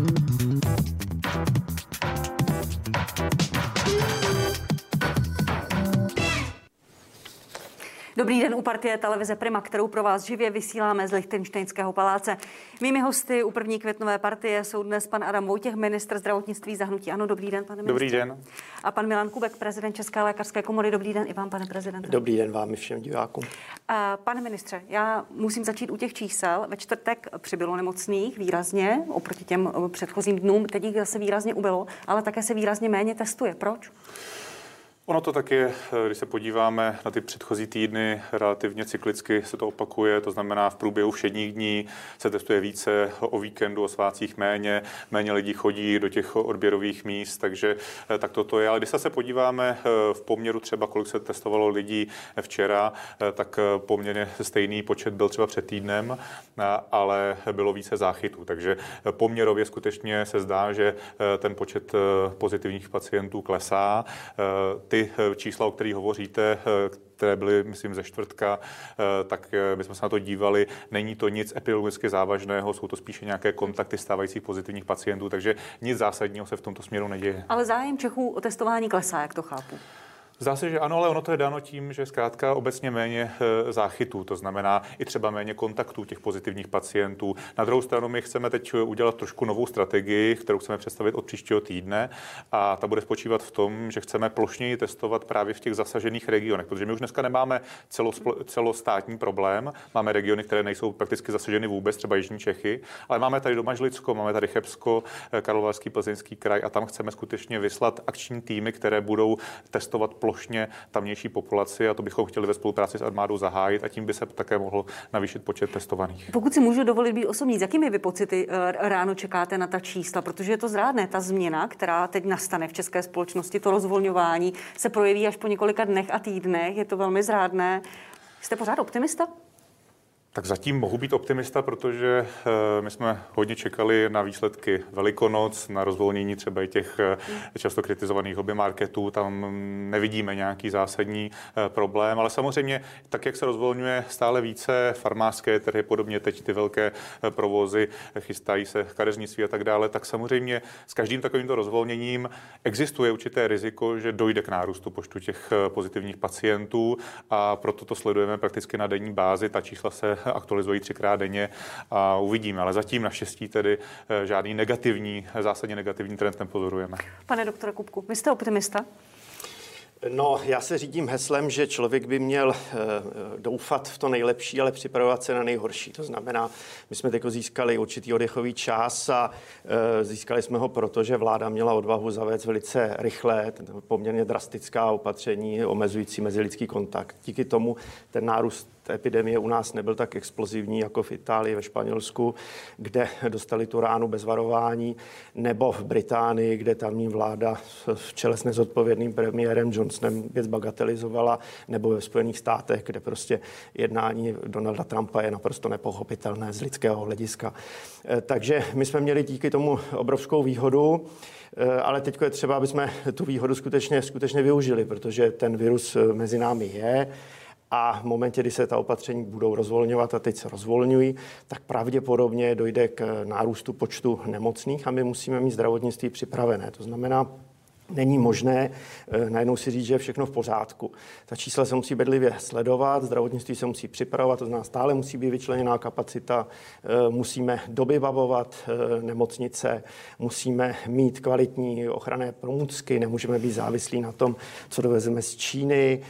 Mm-hmm. Dobrý den u partie televize Prima, kterou pro vás živě vysíláme z Lichtenštejnského paláce. Mými hosty u první květnové partie jsou dnes pan Adam Vojtěch, ministr zdravotnictví zahnutí. Ano, dobrý den, pane ministře. Dobrý den. A pan Milan Kubek, prezident České lékařské komory. Dobrý den i vám, pane prezidente. Dobrý den vám i všem divákům. A pane ministře, já musím začít u těch čísel. Ve čtvrtek přibylo nemocných výrazně oproti těm předchozím dnům. Teď jich zase výrazně ubylo, ale také se výrazně méně testuje. Proč? Ono to tak je, když se podíváme na ty předchozí týdny, relativně cyklicky se to opakuje, to znamená v průběhu všedních dní se testuje více, o víkendu, o svácích méně, méně lidí chodí do těch odběrových míst, takže eh, tak toto je. Ale když se podíváme eh, v poměru třeba, kolik se testovalo lidí včera, eh, tak poměrně stejný počet byl třeba před týdnem, ale bylo více záchytů. Takže poměrově skutečně se zdá, že ten počet pozitivních pacientů klesá. Ty Eh, čísla, o kterých hovoříte, eh, které byly, myslím, ze čtvrtka, eh, tak my jsme se na to dívali. Není to nic epidemiologicky závažného, jsou to spíše nějaké kontakty stávajících pozitivních pacientů, takže nic zásadního se v tomto směru neděje. Ale zájem Čechů o testování klesá, jak to chápu. Zdá se, že ano, ale ono to je dáno tím, že zkrátka obecně méně eh, záchytů, to znamená i třeba méně kontaktů těch pozitivních pacientů. Na druhou stranu my chceme teď udělat trošku novou strategii, kterou chceme představit od příštího týdne a ta bude spočívat v tom, že chceme plošněji testovat právě v těch zasažených regionech, protože my už dneska nemáme celostátní problém, máme regiony, které nejsou prakticky zasaženy vůbec, třeba Jižní Čechy, ale máme tady Domažlicko, máme tady Chebsko, eh, Karlovarský, Plzeňský kraj a tam chceme skutečně vyslat akční týmy, které budou testovat plošně plošně tamnější populaci a to bychom chtěli ve spolupráci s armádou zahájit a tím by se také mohl navýšit počet testovaných. Pokud si můžu dovolit být osobní, s jakými vy pocity eh, ráno čekáte na ta čísla, protože je to zrádné, ta změna, která teď nastane v české společnosti, to rozvolňování se projeví až po několika dnech a týdnech, je to velmi zrádné. Jste pořád optimista? Tak zatím mohu být optimista, protože eh, my jsme hodně čekali na výsledky Velikonoc, na rozvolnění třeba i těch eh, často kritizovaných hobby marketů. Tam nevidíme nějaký zásadní eh, problém, ale samozřejmě tak, jak se rozvolňuje stále více farmářské trhy, podobně teď ty velké provozy, chystají se kadeřnictví a tak dále, tak samozřejmě s každým takovýmto rozvolněním existuje určité riziko, že dojde k nárůstu počtu těch pozitivních pacientů a proto to sledujeme prakticky na denní bázi. Ta čísla se aktualizují třikrát denně a uvidíme. Ale zatím naštěstí tedy eh, žádný negativní, zásadně negativní trend nepozorujeme. Pane doktore Kupku, vy jste optimista? No, já se řídím heslem, že člověk by měl e, doufat v to nejlepší, ale připravovat se na nejhorší. To znamená, my jsme teď získali určitý oddechový čas a e, získali jsme ho proto, že vláda měla odvahu zavést velice rychle, poměrně drastická opatření omezující mezilidský kontakt. Díky tomu ten nárůst epidemie u nás nebyl tak explozivní jako v Itálii, ve Španělsku, kde dostali tu ránu bez varování, nebo v Británii, kde tamní vláda v čele s nezodpovědným premiérem Johnsonem věc bagatelizovala, nebo ve Spojených státech, kde prostě jednání Donalda Trumpa je naprosto nepochopitelné z lidského hlediska. Eh, takže my jsme měli díky tomu obrovskou výhodu, eh, ale teď je třeba, aby jsme tu výhodu skutečně, skutečně využili, protože ten virus eh, mezi námi je a v momentě, kdy se ta opatření budou rozvolňovat a teď se rozvolňují, tak pravděpodobně dojde k nárůstu počtu nemocných a my musíme mít zdravotnictví připravené. To znamená, není možné eh, najednou si říct, že je všechno v pořádku. Ta čísla se musí bedlivě sledovat, zdravotnictví se musí připravovat, to znamená stále musí být vyčleněná kapacita, eh, musíme dobybavovat eh, nemocnice, musíme mít kvalitní ochranné pomůcky, nemůžeme být závislí na tom, co dovezeme z Číny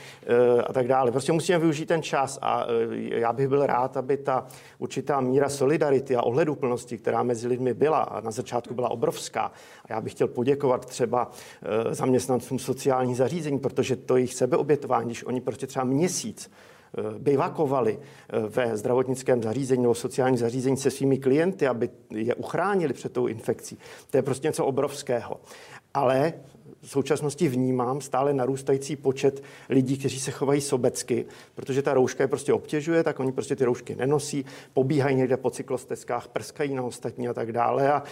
a tak dále. Prostě musíme využít ten čas a já bych byl rád, aby ta určitá míra solidarity a ohleduplnosti, která mezi lidmi byla a na začátku byla obrovská. A já bych chtěl poděkovat třeba zaměstnancům sociální zařízení, protože to jejich sebeobětování, když oni prostě třeba měsíc eh, bivakovali eh, ve zdravotnickém zařízení nebo sociální zařízení se svými klienty, aby je uchránili před tou infekcí. To je prostě něco obrovského. Ale v současnosti vnímám stále narůstající počet lidí, kteří se chovají sobecky, protože ta rouška je prostě obtěžuje, tak oni prostě ty roušky nenosí, pobíhají někde po cyklostezkách, prskají na ostatní a tak dále. A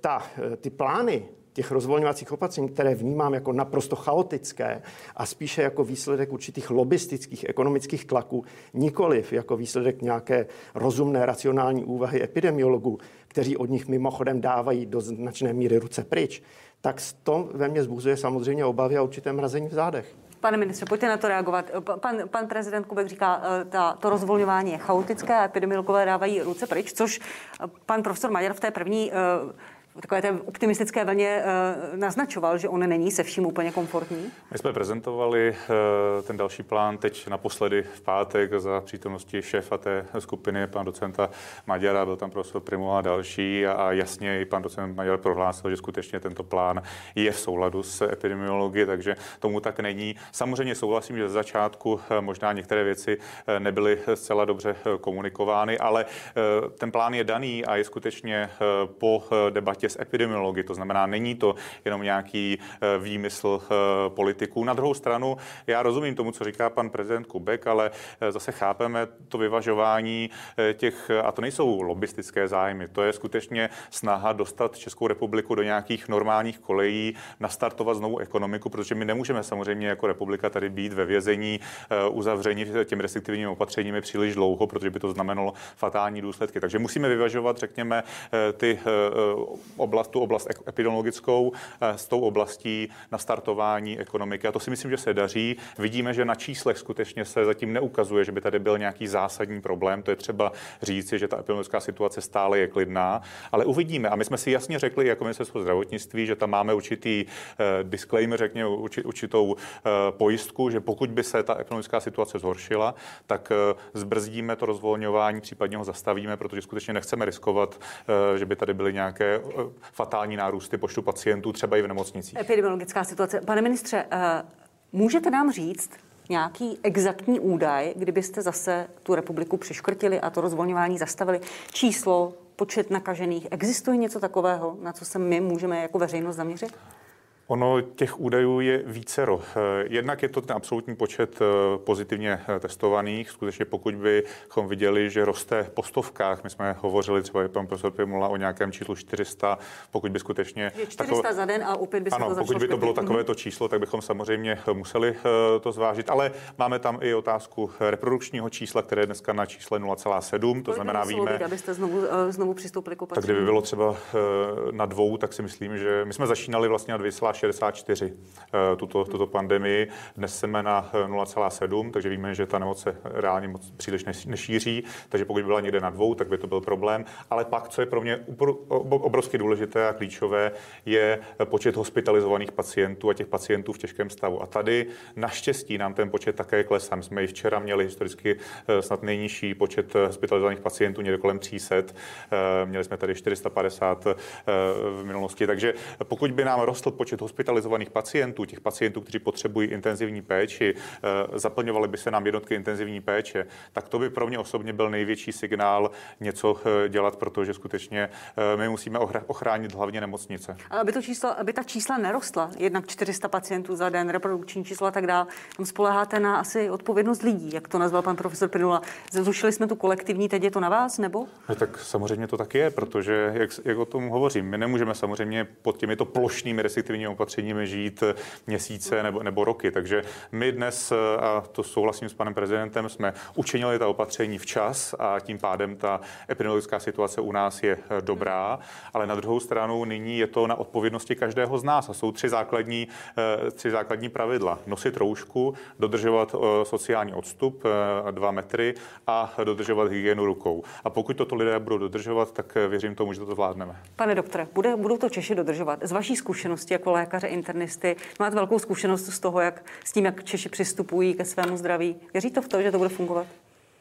ta, ty plány těch rozvolňovacích opatření, které vnímám jako naprosto chaotické a spíše jako výsledek určitých lobistických ekonomických tlaků, nikoliv jako výsledek nějaké rozumné, racionální úvahy epidemiologů, kteří od nich mimochodem dávají do značné míry ruce pryč, tak to ve mně zbuzuje samozřejmě obavy a určité mrazení v zádech. Pane ministře, pojďte na to reagovat. Pan, pan prezident Kubek říká, eh, ta, to rozvolňování je chaotické a epidemiologové dávají ruce pryč, což eh, pan profesor Maďar v té první uh, takové té optimistické vlně uh, naznačoval, že on není se vším úplně komfortní? My jsme prezentovali uh, ten další plán teď naposledy v pátek za přítomnosti šéfa té skupiny, pan docenta Maďara, byl tam profesor Primo a další a, jasně i pan docent Maďar prohlásil, že skutečně tento plán je v souladu s epidemiologií, takže tomu tak není. Samozřejmě souhlasím, že z začátku uh, možná některé věci nebyly zcela dobře komunikovány, ale ten plán je daný a je skutečně po debatě s epidemiology. To znamená, není to jenom nějaký eh, výmysl eh, politiků. Na druhou stranu, já rozumím tomu, co říká pan prezident Kubek, ale eh, zase chápeme to vyvažování těch, a to nejsou lobbystické zájmy, to je skutečně snaha dostat Českou republiku do nějakých normálních kolejí, nastartovat znovu ekonomiku, protože my nemůžeme samozřejmě jako republika tady být ve vězení uzavření těmi restriktivními opatřeními příliš dlouho, protože by to znamenalo fatální důsledky. Takže musíme vyvažovat, řekněme, ty oblast, tu oblast epidemiologickou eh, s tou oblastí na startování ekonomiky. A to si myslím, že se daří. Vidíme, že na číslech skutečně se zatím neukazuje, že by tady byl nějaký zásadní problém. To je třeba říci, že ta epidemiologická situace stále je klidná, ale uvidíme. A my jsme si jasně řekli jako ministerstvo zdravotnictví, že tam máme určitý uh, disclaimer, řekněme určitou uh, pojistku, že pokud by se ta epidemiologická situace zhoršila, tak zbrzdíme to rozvolňování, případně ho zastavíme, protože skutečně nechceme riskovat, že by tady byly nějaké fatální nárůsty počtu pacientů, třeba i v nemocnicích. Epidemiologická situace. Pane ministře, eh, můžete nám říct, nějaký exaktní údaj, kdybyste zase tu republiku přiškrtili a to rozvolňování zastavili? Číslo, počet nakažených. Existuje něco takového, na co se my můžeme jako veřejnost zaměřit? Ono těch údajů je vícero. Eh, jednak je to ten absolutní počet eh, pozitivně eh, testovaných. Skutečně pokud bychom viděli, že roste po stovkách, my jsme hovořili třeba i pan profesor Pimula o nějakém číslu 400, pokud by skutečně... Je 400 takové... za den a opět by se ano, to pokud by to bylo takové mhm. to číslo, tak bychom samozřejmě museli to zvážit, ale máme tam i otázku reprodukčního čísla, které je dneska na čísle 0,7, to znamená víme... Být, abyste znovu, znovu přistoupili k opatření. Tak kdyby bylo třeba na dvou, tak si myslím, že my jsme začínali vlastně na 2, 0,64 eh, tuto, tuto pandemii. Dnes jsme na eh, 0,7, takže víme, že ta nemoc se reálně moc příliš nešíří, takže pokud by byla někde na dvou, tak by to byl problém. Ale pak, co je pro mě obrovsky důležité a klíčové, je eh, počet hospitalizovaných pacientů a těch pacientů v těžkém stavu. A tady naštěstí nám ten počet také klesá. My jsme i včera měli historicky snad nejnižší počet hospitalizovaných pacientů, někde kolem 300. Měli jsme tady 450 v minulosti. Takže pokud by nám rostl počet hospitalizovaných pacientů, těch pacientů, kteří potřebují intenzivní péči, eh, zaplňovaly by se nám jednotky intenzivní péče, tak to by pro mě osobně byl největší signál něco eh, dělat, protože skutečně eh, my musíme ochránit hlavně nemocnice. Aby, to číslo, aby ta čísla nerostla, jednak 400 pacientů za den, reprodukční číslo a tak dále, tam spoleháte na asi odpovědnost lidí, jak to nazval pan profesor Pinula. Zrušili jsme tu kolektivní, teď je to na vás, nebo? No, tak samozřejmě to tak je, protože, jak, jak o tom hovořím, my nemůžeme samozřejmě pod těmito plošnými restriktivními opatřeními žít měsíce nebo, nebo roky. Takže my dnes, a to souhlasím s panem prezidentem, jsme učinili ta opatření včas a tím pádem ta epidemiologická situace u nás je dobrá, ale na druhou stranu nyní je to na odpovědnosti každého z nás a jsou tři základní, eh, tři základní pravidla. Nosit roušku, dodržovat eh, sociální odstup eh, dva metry a dodržovat hygienu rukou. A pokud toto lidé budou dodržovat, tak věřím tomu, že to zvládneme. Pane doktore, bude, budou to Češi dodržovat? Z vaší zkušenosti jako lékaře internisty. Máte velkou zkušenost z toho, jak s tím, jak Češi přistupují ke svému zdraví. Věří to v to, že to bude fungovat?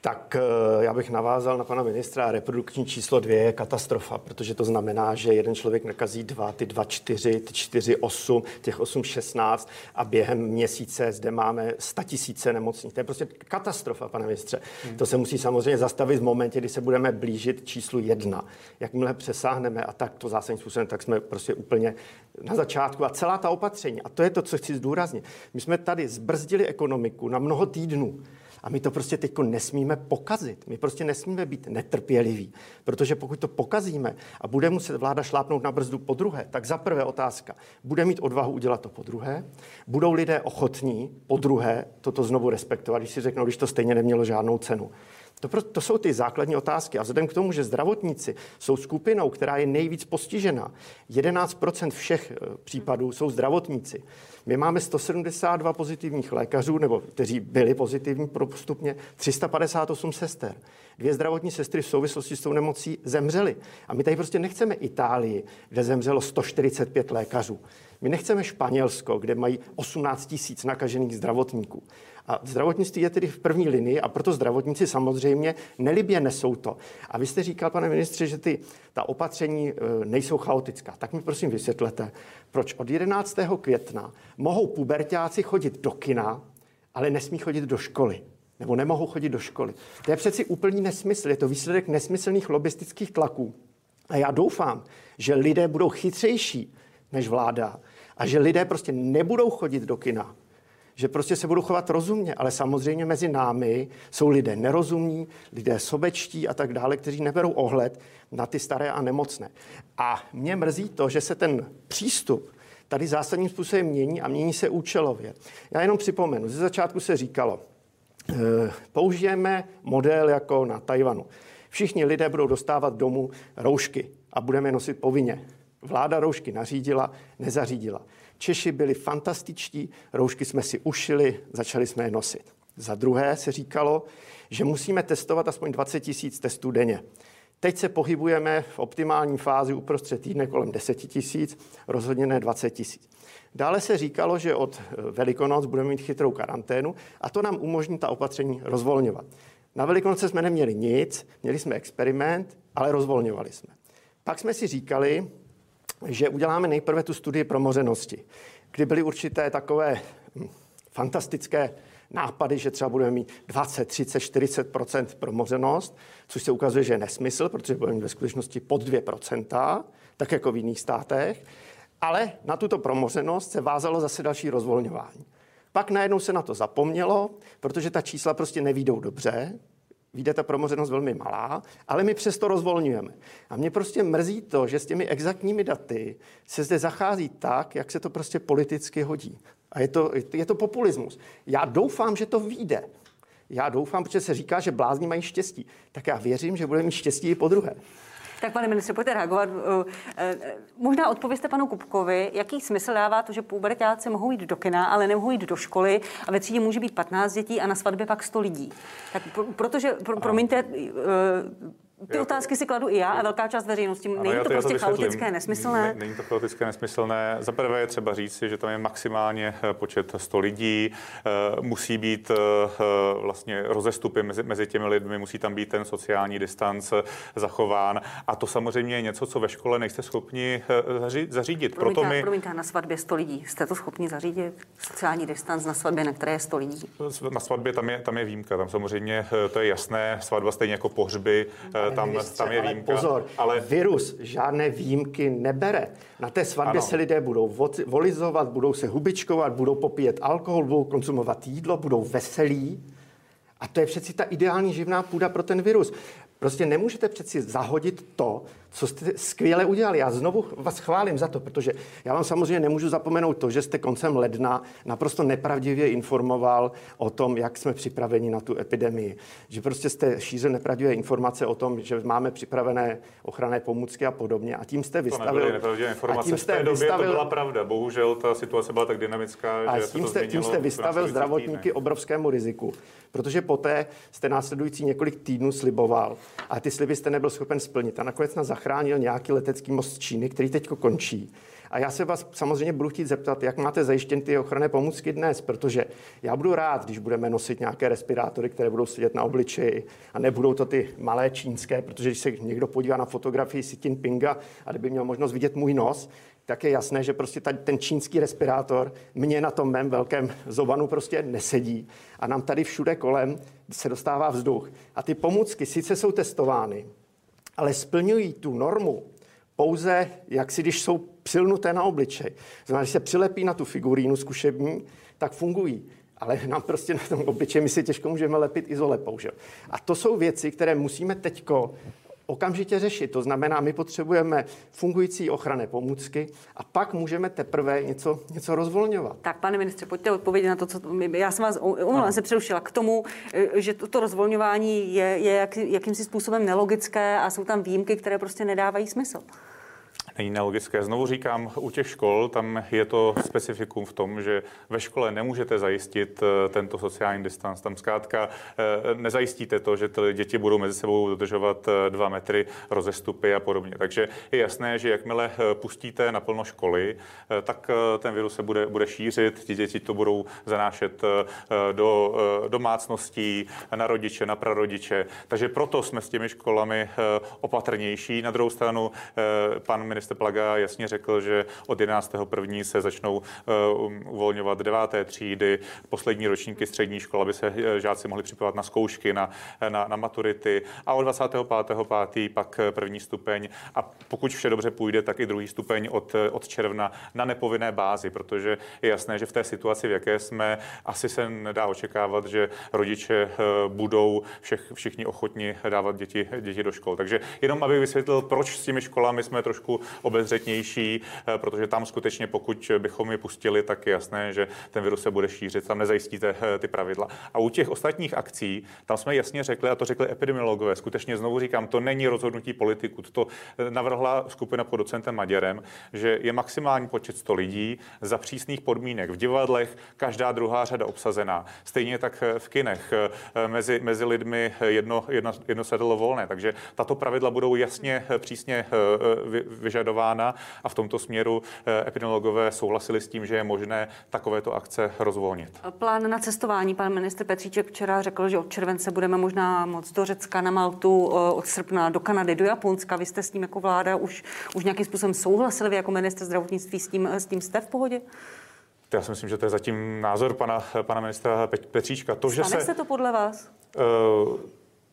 Tak eh, já bych navázal na pana ministra. Reprodukční číslo dvě je katastrofa, protože to znamená, že jeden člověk nakazí dva, ty dva čtyři, ty čtyři osm, těch osm šestnáct a během měsíce zde máme sta tisíce nemocných. To je prostě katastrofa, pane ministře. Hmm. To se musí samozřejmě zastavit v momentě, kdy se budeme blížit číslu jedna. Jakmile přesáhneme a tak to zásadním způsobem, tak jsme prostě úplně na začátku. A celá ta opatření, a to je to, co chci zdůraznit. My jsme tady zbrzdili ekonomiku na mnoho týdnů A my to prostě teď nesmíme pokazit. My prostě nesmíme být netrpěliví, protože pokud to pokazíme a bude muset vláda šlápnout na brzdu po druhé, tak za prvé otázka, bude mít odvahu udělat to po druhé, budou lidé ochotní po druhé toto znovu respektovat, když si řeknou, když to stejně nemělo žádnou cenu. To, to jsou ty základní otázky. A vzhledem k tomu, že zdravotníci jsou skupinou, která je nejvíc postižena, 11% všech eh, případů jsou zdravotníci. My máme 172 pozitivních lékařů, nebo kteří byli pozitivní postupně, 358 sester. Dvě zdravotní sestry v souvislosti s tou nemocí zemřely. A my tady prostě nechceme Itálii, kde zemřelo 145 lékařů. My nechceme Španělsko, kde mají 18 tisíc nakažených zdravotníků. A zdravotnictví je tedy v první linii a proto zdravotníci samozřejmě nelibě nesou to. A vy jste říkal, pane ministře, že ty, ta opatření e, nejsou chaotická. Tak mi prosím vysvětlete, proč od 11. května mohou pubertáci chodit do kina, ale nesmí chodit do školy nebo nemohou chodit do školy. To je přeci úplný nesmysl. Je to výsledek nesmyslných lobistických tlaků. A já doufám, že lidé budou chytřejší než vláda a že lidé prostě nebudou chodit do kina, že prostě se budou chovat rozumně, ale samozřejmě mezi námi jsou lidé nerozumní, lidé sobečtí a tak dále, kteří neberou ohled na ty staré a nemocné. A mě mrzí to, že se ten přístup tady zásadním způsobem mění a mění se účelově. Já jenom připomenu, ze začátku se říkalo, eh, použijeme model jako na Tajvanu. Všichni lidé budou dostávat domů roušky a budeme nosit povinně. Vláda roušky nařídila, nezařídila. Češi byli fantastičtí, roušky jsme si ušili, začali jsme je nosit. Za druhé se říkalo, že musíme testovat aspoň 20 tisíc testů denně. Teď se pohybujeme v optimální fázi uprostřed týdne kolem 10 tisíc, rozhodně ne 20 tisíc. Dále se říkalo, že od Velikonoc budeme mít chytrou karanténu a to nám umožní ta opatření rozvolňovat. Na Velikonoce jsme neměli nic, měli jsme experiment, ale rozvolňovali jsme. Pak jsme si říkali, že uděláme nejprve tu studii promořenosti, kdy byly určité takové hm, fantastické nápady, že třeba budeme mít 20, 30, 40% promořenost, což se ukazuje, že je nesmysl, protože budeme mít ve skutečnosti pod 2% tak jako v jiných státech. Ale na tuto promořenost se vázalo zase další rozvolňování. Pak najednou se na to zapomnělo, protože ta čísla prostě nevídou dobře, vyjde ta promořenost velmi malá, ale my přesto rozvolňujeme. A mě prostě mrzí to, že s těmi exaktními daty se zde zachází tak, jak se to prostě politicky hodí. A je to, je to populismus. Já doufám, že to vyjde. Já doufám, protože se říká, že blázni mají štěstí. Tak já věřím, že budeme mít štěstí i po druhé. Tak pane ministře, pojďte reagovat. Eh, eh, možná odpověste panu Kupkovi, jaký smysl dává to, že pubertáci mohou jít do kina, ale nemohou jít do školy a ve třídě může být 15 dětí a na svatbě pak 100 lidí. Tak protože, pro, promiňte, ty otázky si kladu i já a velká část veřejnosti. Není to, to prostě to chaotické, nesmyslné? Není to chaotické, nesmyslné. Za prvé je třeba říct, že tam je maximálně eh, počet 100 lidí, eh, musí být eh, vlastně rozestupy mezi, mezi těmi lidmi, musí tam být ten sociální distanc zachován. A to samozřejmě je něco, co ve škole nejste schopni zařídit. Promiňte, Proto my... promiňte, na svatbě 100 lidí. Jste to schopni zařídit? Sociální distanc na svatbě, na které je 100 lidí? Na svatbě tam je, tam je výjimka. Tam samozřejmě to je jasné. Svatba stejně jako pohřby tam, ministře, tam je výjimka. Ale pozor, ale virus žádné výjimky nebere. Na té svatbě ano. se lidé budou volizovat, budou se hubičkovat, budou popíjet alkohol, budou konzumovat jídlo, budou veselí. A to je přeci ta ideální živná půda pro ten virus. Prostě nemůžete přeci zahodit to, co jste skvěle udělali. Já znovu vás chválím za to, protože já vám samozřejmě nemůžu zapomenout to, že jste koncem ledna naprosto nepravdivě informoval o tom, jak jsme připraveni na tu epidemii. Že prostě jste šířil nepravdivé informace o tom, že máme připravené ochranné pomůcky a podobně. A tím jste vystavil... To informace. A tím jste v té době vystavil, to byla pravda. Bohužel ta situace byla tak dynamická, a že tím, to jste, tím jste vystavil zdravotníky obrovskému riziku. Protože poté jste následující několik týdnů sliboval, a ty sliby jste nebyl schopen splnit. A nakonec nás zachránil nějaký letecký most z Číny, který teď končí. A já se vás samozřejmě budu chtít zeptat, jak máte zajištěn ty ochranné pomůcky dnes, protože já budu rád, když budeme nosit nějaké respirátory, které budou sedět na obličeji a nebudou to ty malé čínské, protože když se někdo podívá na fotografii Xi Jinpinga a kdyby měl možnost vidět můj nos, tak je jasné, že prostě ten čínský respirátor mě na tom mém velkém zobanu prostě nesedí. A nám tady všude kolem se dostává vzduch. A ty pomůcky sice jsou testovány, ale splňují tu normu pouze, jak si když jsou přilnuté na obličej. Znamená, když se přilepí na tu figurínu zkušební, tak fungují. ale nám prostě na tom obličeji my si těžko můžeme lepit izolepou. Že? A to jsou věci, které musíme teďko okamžitě řešit. To znamená, my potřebujeme fungující ochranné pomůcky a pak můžeme teprve něco, něco rozvolňovat. Tak, pane ministře, pojďte odpovědět na to, co já jsem vás umluvám, se přerušila k tomu, eh, že toto rozvolňování je, je jak, jakýmsi způsobem nelogické a jsou tam výjimky, které prostě nedávají smysl není nelogické. Znovu říkám, u těch škol tam je to specifikum v tom, že ve škole nemůžete zajistit eh, tento sociální distanc. Tam zkrátka eh, nezajistíte to, že ty děti budou mezi sebou dodržovat eh, dva metry rozestupy a podobně. Takže je jasné, že jakmile pustíte naplno školy, tak ten virus se bude, bude šířit, ti děti to budou zanášet do domácností, na rodiče, na prarodiče. Takže proto jsme s těmi školami opatrnější. Na druhou stranu pan ministr minister Plaga jasně řekl, že od 11.1. se začnou uh, uvolňovat deváté třídy, poslední ročníky střední školy, aby se eh, žáci mohli připravovat na zkoušky, na, na, na maturity a od 25.5. pak první stupeň a pokud vše dobře půjde, tak i druhý stupeň od, od června na nepovinné bázi, protože je jasné, že v té situaci, v jaké jsme, asi se nedá očekávat, že rodiče eh, budou všech, všichni ochotni dávat děti, děti do škol. Takže jenom abych vysvětlil, proč s těmi školami jsme trošku obezřetnější, eh, protože tam skutečně, pokud bychom je pustili, tak je jasné, že ten virus se bude šířit, tam nezajistíte eh, ty pravidla. A u těch ostatních akcí, tam jsme jasně řekli, a to řekli epidemiologové, skutečně znovu říkám, to není rozhodnutí politiků, to eh, navrhla skupina pod docentem Maďarem, že je maximální počet 100 lidí za přísných podmínek. V divadlech každá druhá řada obsazená. Stejně tak v kinech mezi, mezi lidmi jedno, jedno, jedno sedlo volné. Takže tato pravidla budou jasně přísně vyžadována vyžadována a v tomto směru eh, epidemiologové souhlasili s tím, že je možné takovéto akce rozvolnit. Plán na cestování. Pan ministr Petříček včera řekl, že od července budeme možná moc do Řecka, na Maltu, eh, od srpna do Kanady, do Japonska. Vy jste s tím jako vláda už, už nějakým způsobem souhlasili, vy jako minister zdravotnictví s tím, s tím jste v pohodě? Já si myslím, že to je zatím názor pana, pana ministra Petříčka. To, Stane že se, se to podle vás? Uh,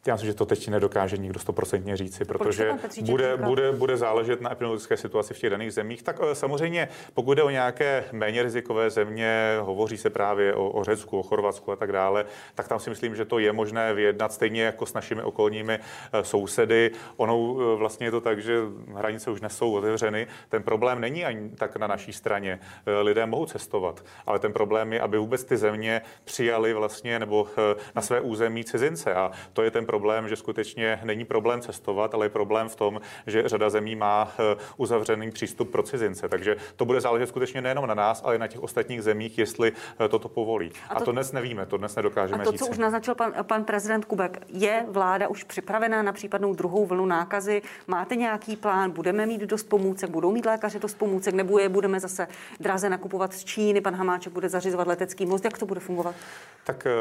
já myslím, že to teď nedokáže nikdo stoprocentně říci, protože bude, bude, bude záležet na epidemiologické situaci v těch daných zemích. Tak eh, samozřejmě, pokud jde o nějaké méně rizikové země, hovoří se právě o, o Řecku, o Chorvatsku a tak dále, tak tam si myslím, že to je možné vyjednat stejně jako s našimi okolními eh, sousedy. Ono eh, vlastně je to tak, že hranice už nesou otevřeny. Ten problém není ani tak na naší straně. Lidé mohou cestovat, ale ten problém je, aby vůbec ty země přijali vlastně nebo na své území cizince. A to je ten problém, že skutečně není problém cestovat, ale je problém v tom, že řada zemí má eh, uzavřený přístup pro cizince. Takže to bude záležet skutečně nejenom na nás, ale i na těch ostatních zemích, jestli eh, toto povolí. A to, a to dnes nevíme, to dnes nedokážeme A to, říct. co už naznačil pan, pan prezident Kubek, je vláda už připravená na případnou druhou vlnu nákazy? Máte nějaký plán? Budeme mít dost pomůcek? Budou mít lékaři dost pomůcek? Nebo je budeme zase draze nakupovat z Číny? Pan Hamáček bude zařizovat letecký most? Jak to bude fungovat? Tak eh,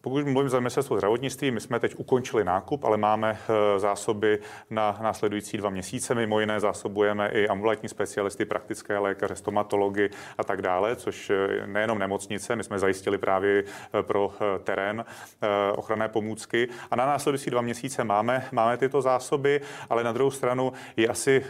pokud mluvím za ministerstvo zdravotnictví, my jsme teď ukončili ukončili nákup, ale máme eh, zásoby na následující dva měsíce. Mimo jiné zásobujeme i ambulantní specialisty, praktické lékaře, stomatology a tak dále, což eh, nejenom nemocnice, my jsme zajistili právě eh, pro terén ochranné pomůcky. A na následující dva měsíce máme, máme tyto zásoby, ale na druhou stranu je asi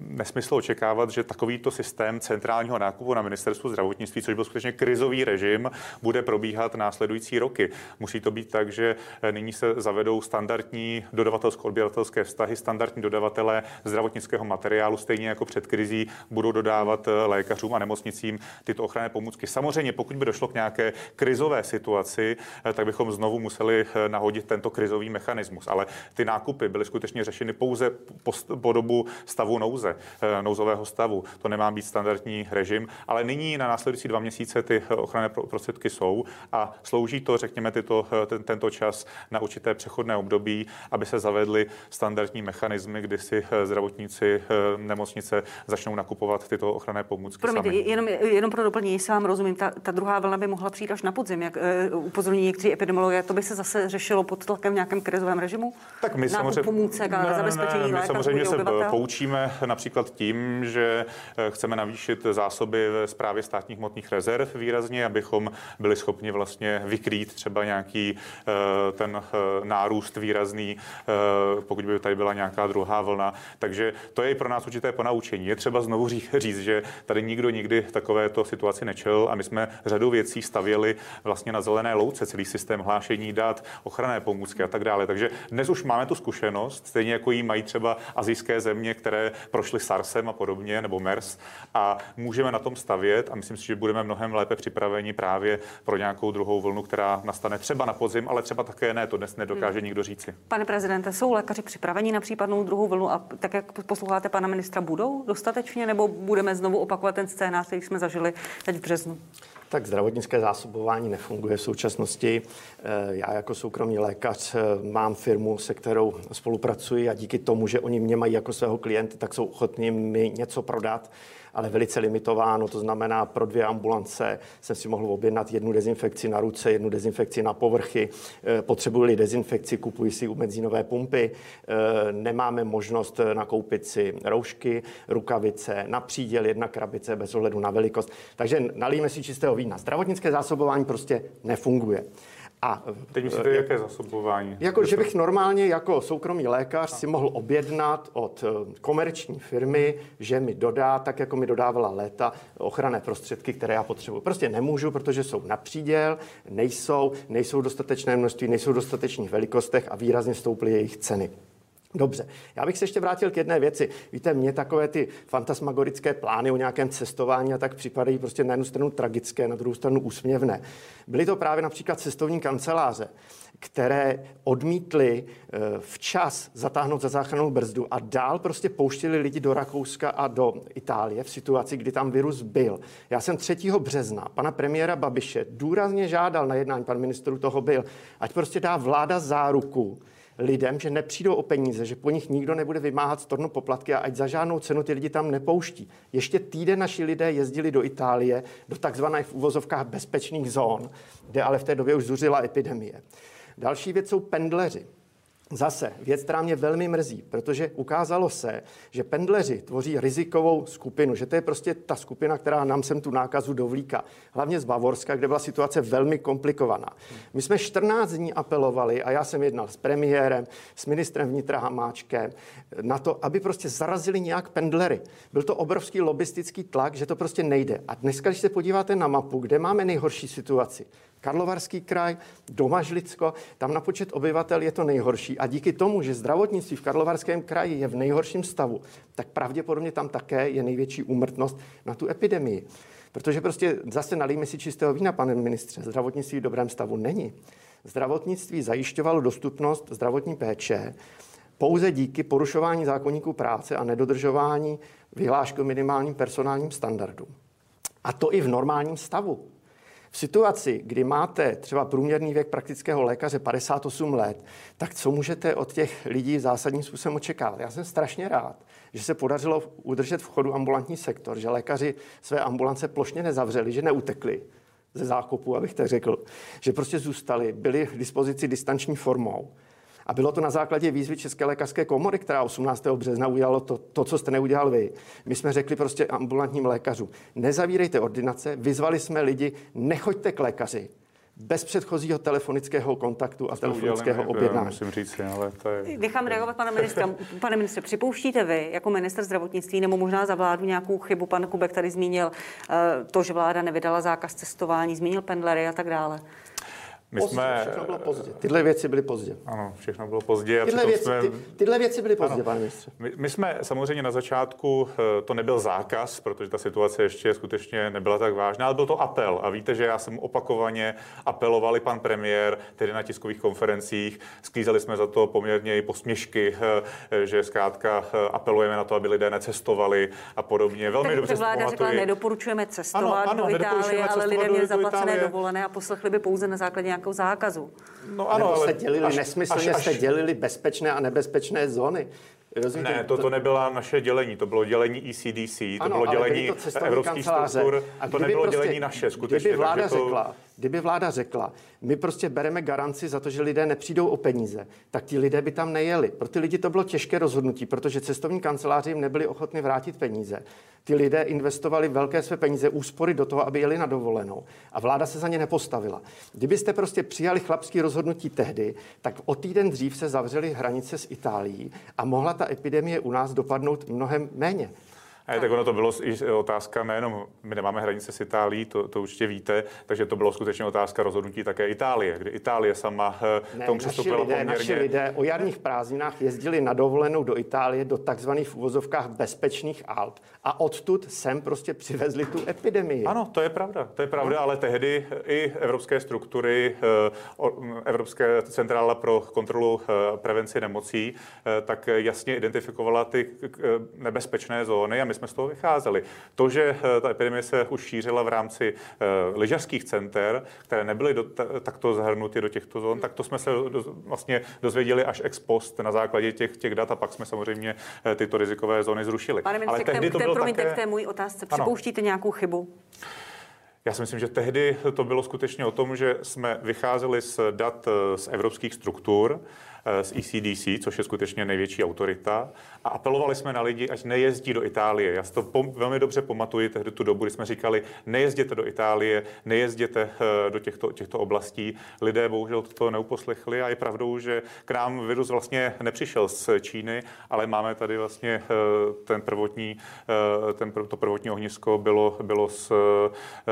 nesmysl očekávat, že takovýto systém centrálního nákupu na ministerstvu zdravotnictví, což byl skutečně krizový režim, bude probíhat následující roky. Musí to být tak, že nyní se zavedou standardní dodavatelsko-odběratelské vztahy, standardní dodavatelé zdravotnického materiálu, stejně jako před krizí budou dodávat eh, lékařům a nemocnicím tyto ochranné pomůcky. Samozřejmě, pokud by došlo k nějaké krizové situaci, eh, tak bychom znovu museli eh, nahodit tento krizový mechanismus. Ale ty nákupy byly skutečně řešeny pouze po, po dobu stavu nouze, nouzového stavu. To nemá být standardní režim, ale nyní na následující dva měsíce ty ochranné prostředky jsou a slouží to, řekněme, tyto, ten, tento čas na určité přechodné období, aby se zavedly standardní mechanismy, kdy si eh, zdravotníci eh, nemocnice začnou nakupovat tyto ochranné pomůcky Promiňte, sami. Jenom, jenom pro doplnění, jestli vám rozumím, ta, ta druhá vlna by mohla přijít až na podzim, jak uh, upozorní někteří epidemiologové. To by se zase řešilo pod tlakem v nějakém krizovém režimu? Tak my samozřejmě, pomůcek a ne, zabezpečení ne, my samozřejmě se obyvatel? poučíme například tím, že chceme navýšit zásoby ve správě státních hmotných rezerv výrazně, abychom byli schopni vlastně vykrýt třeba nějaký ten nárůst výrazný, pokud by tady byla nějaká druhá vlna. Takže to je i pro nás určité ponaučení. Je třeba znovu říct, že tady nikdo nikdy takovéto situaci nečel a my jsme řadu věcí stavěli vlastně na zelené louce, celý systém hlášení dat, ochranné pomůcky a tak dále. Takže dnes už máme tu zkušenost, stejně jako ji mají třeba azijské země, které prošly SARSem a podobně, nebo MERS, a můžeme na tom stavět a myslím si, že budeme mnohem lépe připraveni právě pro nějakou druhou vlnu, která nastane třeba na podzim, ale třeba také ne, to dnes nedokáže hmm. nikdo říci. Pane prezidente, jsou lékaři připraveni na případnou druhou vlnu a tak, jak posloucháte pana ministra, budou dostatečně, nebo budeme znovu opakovat ten scénář, který jsme zažili teď v březnu? Tak zdravotnické zásobování nefunguje v současnosti. Eh, já jako soukromý lékař eh, mám firmu, se kterou spolupracuji a díky tomu, že oni mě mají jako svého klienta, tak jsou ochotní mi něco prodat ale velice limitováno, to znamená pro dvě ambulance jsem si mohl objednat jednu dezinfekci na ruce, jednu dezinfekci na povrchy, eh, potřebuji dezinfekci, kupuji si u benzínové pumpy, eh, nemáme možnost nakoupit si roušky, rukavice, na příděl jedna krabice bez ohledu na velikost. Takže nalíme si čistého vína. Zdravotnické zásobování prostě nefunguje. A teď myslíte, jak, jaké zasobování? Jako, že bych normálně jako soukromý lékař si mohl objednat od eh, komerční firmy, že mi dodá, tak jako mi dodávala léta, ochranné prostředky, které já potřebuji. Prostě nemůžu, protože jsou na příděl, nejsou, nejsou dostatečné množství, nejsou v dostatečných velikostech a výrazně stouply jejich ceny. Dobře, já bych se ještě vrátil k jedné věci. Víte, mě takové ty fantasmagorické plány o nějakém cestování a tak připadají prostě na jednu stranu tragické, na druhou stranu úsměvné. Byly to právě například cestovní kanceláře, které odmítly eh, včas zatáhnout za záchrannou brzdu a dál prostě pouštili lidi do Rakouska a do Itálie v situaci, kdy tam virus byl. Já jsem 3. března pana premiéra Babiše důrazně žádal na jednání, pan ministru toho byl, ať prostě dá vláda záruku, lidem, že nepřijdou o peníze, že po nich nikdo nebude vymáhat storno poplatky a ať za žádnou cenu ty lidi tam nepouští. Ještě týden naši lidé jezdili do Itálie, do takzvaných v uvozovkách bezpečných zón, kde ale v té době už zuřila epidemie. Další věc jsou pendleři. Zase věc, která mě velmi mrzí, protože ukázalo se, že pendleři tvoří rizikovou skupinu, že to je prostě ta skupina, která nám sem tu nákazu dovlíká. Hlavně z Bavorska, kde byla situace velmi komplikovaná. My jsme 14 dní apelovali a já jsem jednal s premiérem, s ministrem vnitra Hamáčkem na to, aby prostě zarazili nějak pendlery. Byl to obrovský lobistický tlak, že to prostě nejde. A dneska, když se podíváte na mapu, kde máme nejhorší situaci, Karlovarský kraj, Domažlicko, tam na počet obyvatel je to nejhorší. A díky tomu, že zdravotnictví v Karlovarském kraji je v nejhorším stavu, tak pravděpodobně tam také je největší úmrtnost na tu epidemii. Protože prostě zase nalíme si čistého vína, pane ministře, zdravotnictví v dobrém stavu není. Zdravotnictví zajišťovalo dostupnost zdravotní péče pouze díky porušování zákonníků práce a nedodržování vyhlášky o minimálním personálním standardu. A to i v normálním stavu. V situaci, kdy máte třeba průměrný věk praktického lékaře 58 let, tak co můžete od těch lidí zásadním způsobem očekávat? Já jsem strašně rád, že se podařilo udržet v chodu ambulantní sektor, že lékaři své ambulance plošně nezavřeli, že neutekli ze zákupu, abych tak řekl, že prostě zůstali, byli k dispozici distanční formou. A bylo to na základě výzvy České lékařské komory, která 18. března udělalo to, to, co jste neudělal vy. My jsme řekli prostě ambulantním lékařům, nezavírejte ordinace, vyzvali jsme lidi, nechoďte k lékaři, bez předchozího telefonického kontaktu a telefonického udělali, objednání. Musím říct, ale to je... Nechám reagovat pana ministra. Pane ministře, připouštíte vy jako minister zdravotnictví nebo možná za vládu nějakou chybu? Pan Kubek tady zmínil uh, to, že vláda nevydala zákaz cestování, zmínil pendlery a tak dále. My pozdě, jsme... Všechno bylo pozdě. Tyhle věci byly pozdě. Ano, všechno bylo pozdě. A tyhle, věci, jsme... ty, tyhle věci byly pozdě, ano. pane ministře. My, my jsme samozřejmě na začátku, eh, to nebyl zákaz, protože ta situace ještě skutečně nebyla tak vážná, ale byl to apel. A víte, že já jsem opakovaně apeloval i pan premiér, tedy na tiskových konferencích. Sklízeli jsme za to poměrně i posměšky, eh, že zkrátka eh, apelujeme na to, aby lidé necestovali a podobně. Velmi tak dobře vláda řekla, nedoporučujeme cestovat ano, ano, do Itálie, ale lidé měli zaplacené dovolené a poslechli by pouze na základě nějakého zákazu. No ano, Nebo ale jste dělili až, nesmyslně, až, až, jste dělili bezpečné a nebezpečné zóny. Rozumíte? Ne, to, to nebyla naše dělení, to bylo dělení ECDC, to ano, bylo dělení to evropských struktur, a to nebylo prostě, dělení naše, skutečně. Kdyby vláda to... řekla, Kdyby vláda řekla, my prostě bereme garanci za to, že lidé nepřijdou o peníze, tak ti lidé by tam nejeli. Pro ty lidi to bylo těžké rozhodnutí, protože cestovní kanceláři jim nebyli ochotni vrátit peníze. Ty lidé investovali velké své peníze, úspory do toho, aby jeli na dovolenou. A vláda se za ně nepostavila. Kdybyste prostě přijali chlapský rozhodnutí tehdy, tak o týden dřív se zavřely hranice s Itálií a mohla ta epidemie u nás dopadnout mnohem méně. A tak ono to bylo i otázka nejenom, my nemáme hranice s Itálií, to, to určitě víte, takže to bylo skutečně otázka rozhodnutí také Itálie, kdy Itálie sama eh, ne, tomu přistoupila naši lidé, poměrně... Naši lidé o jarních prázdninách jezdili na dovolenou do Itálie, do takzvaných v uvozovkách bezpečných Alp a odtud sem prostě přivezli tu epidemii. Ano, to je pravda, to je pravda, no. ale tehdy i evropské struktury, eh, Evropské centrála pro kontrolu eh, prevenci nemocí, tak jasně identifikovala ty nebezpečné zóny a my jsme z toho vycházeli. To, že eh, ta epidemie se už šířila v rámci uh, lyžařských center, které nebyly do, takto zahrnuty do těchto zón, tak to jsme se do, vlastně dozvěděli až ex post na základě těch, těch dat a pak jsme samozřejmě uh, tyto rizikové zóny zrušili. Pane ministře, Ale tehdy to bylo promiňte, také... k té můj otázce. Připouštíte ano. nějakou chybu? Já si myslím, že tehdy to bylo skutečně o tom, že jsme vycházeli z dat z evropských struktur, z ECDC, což je skutečně největší autorita, a apelovali jsme na lidi, ať nejezdí do Itálie. Já si to pom- velmi dobře pamatuji tehdy tu dobu, kdy jsme říkali, nejezděte do Itálie, nejezděte eh, do těchto, těchto oblastí. Lidé bohužel to neuposlechli a je pravdou, že k nám virus vlastně nepřišel z Číny, ale máme tady vlastně eh, ten prvotní, eh, ten, to prvotní ohnisko bylo, bylo z,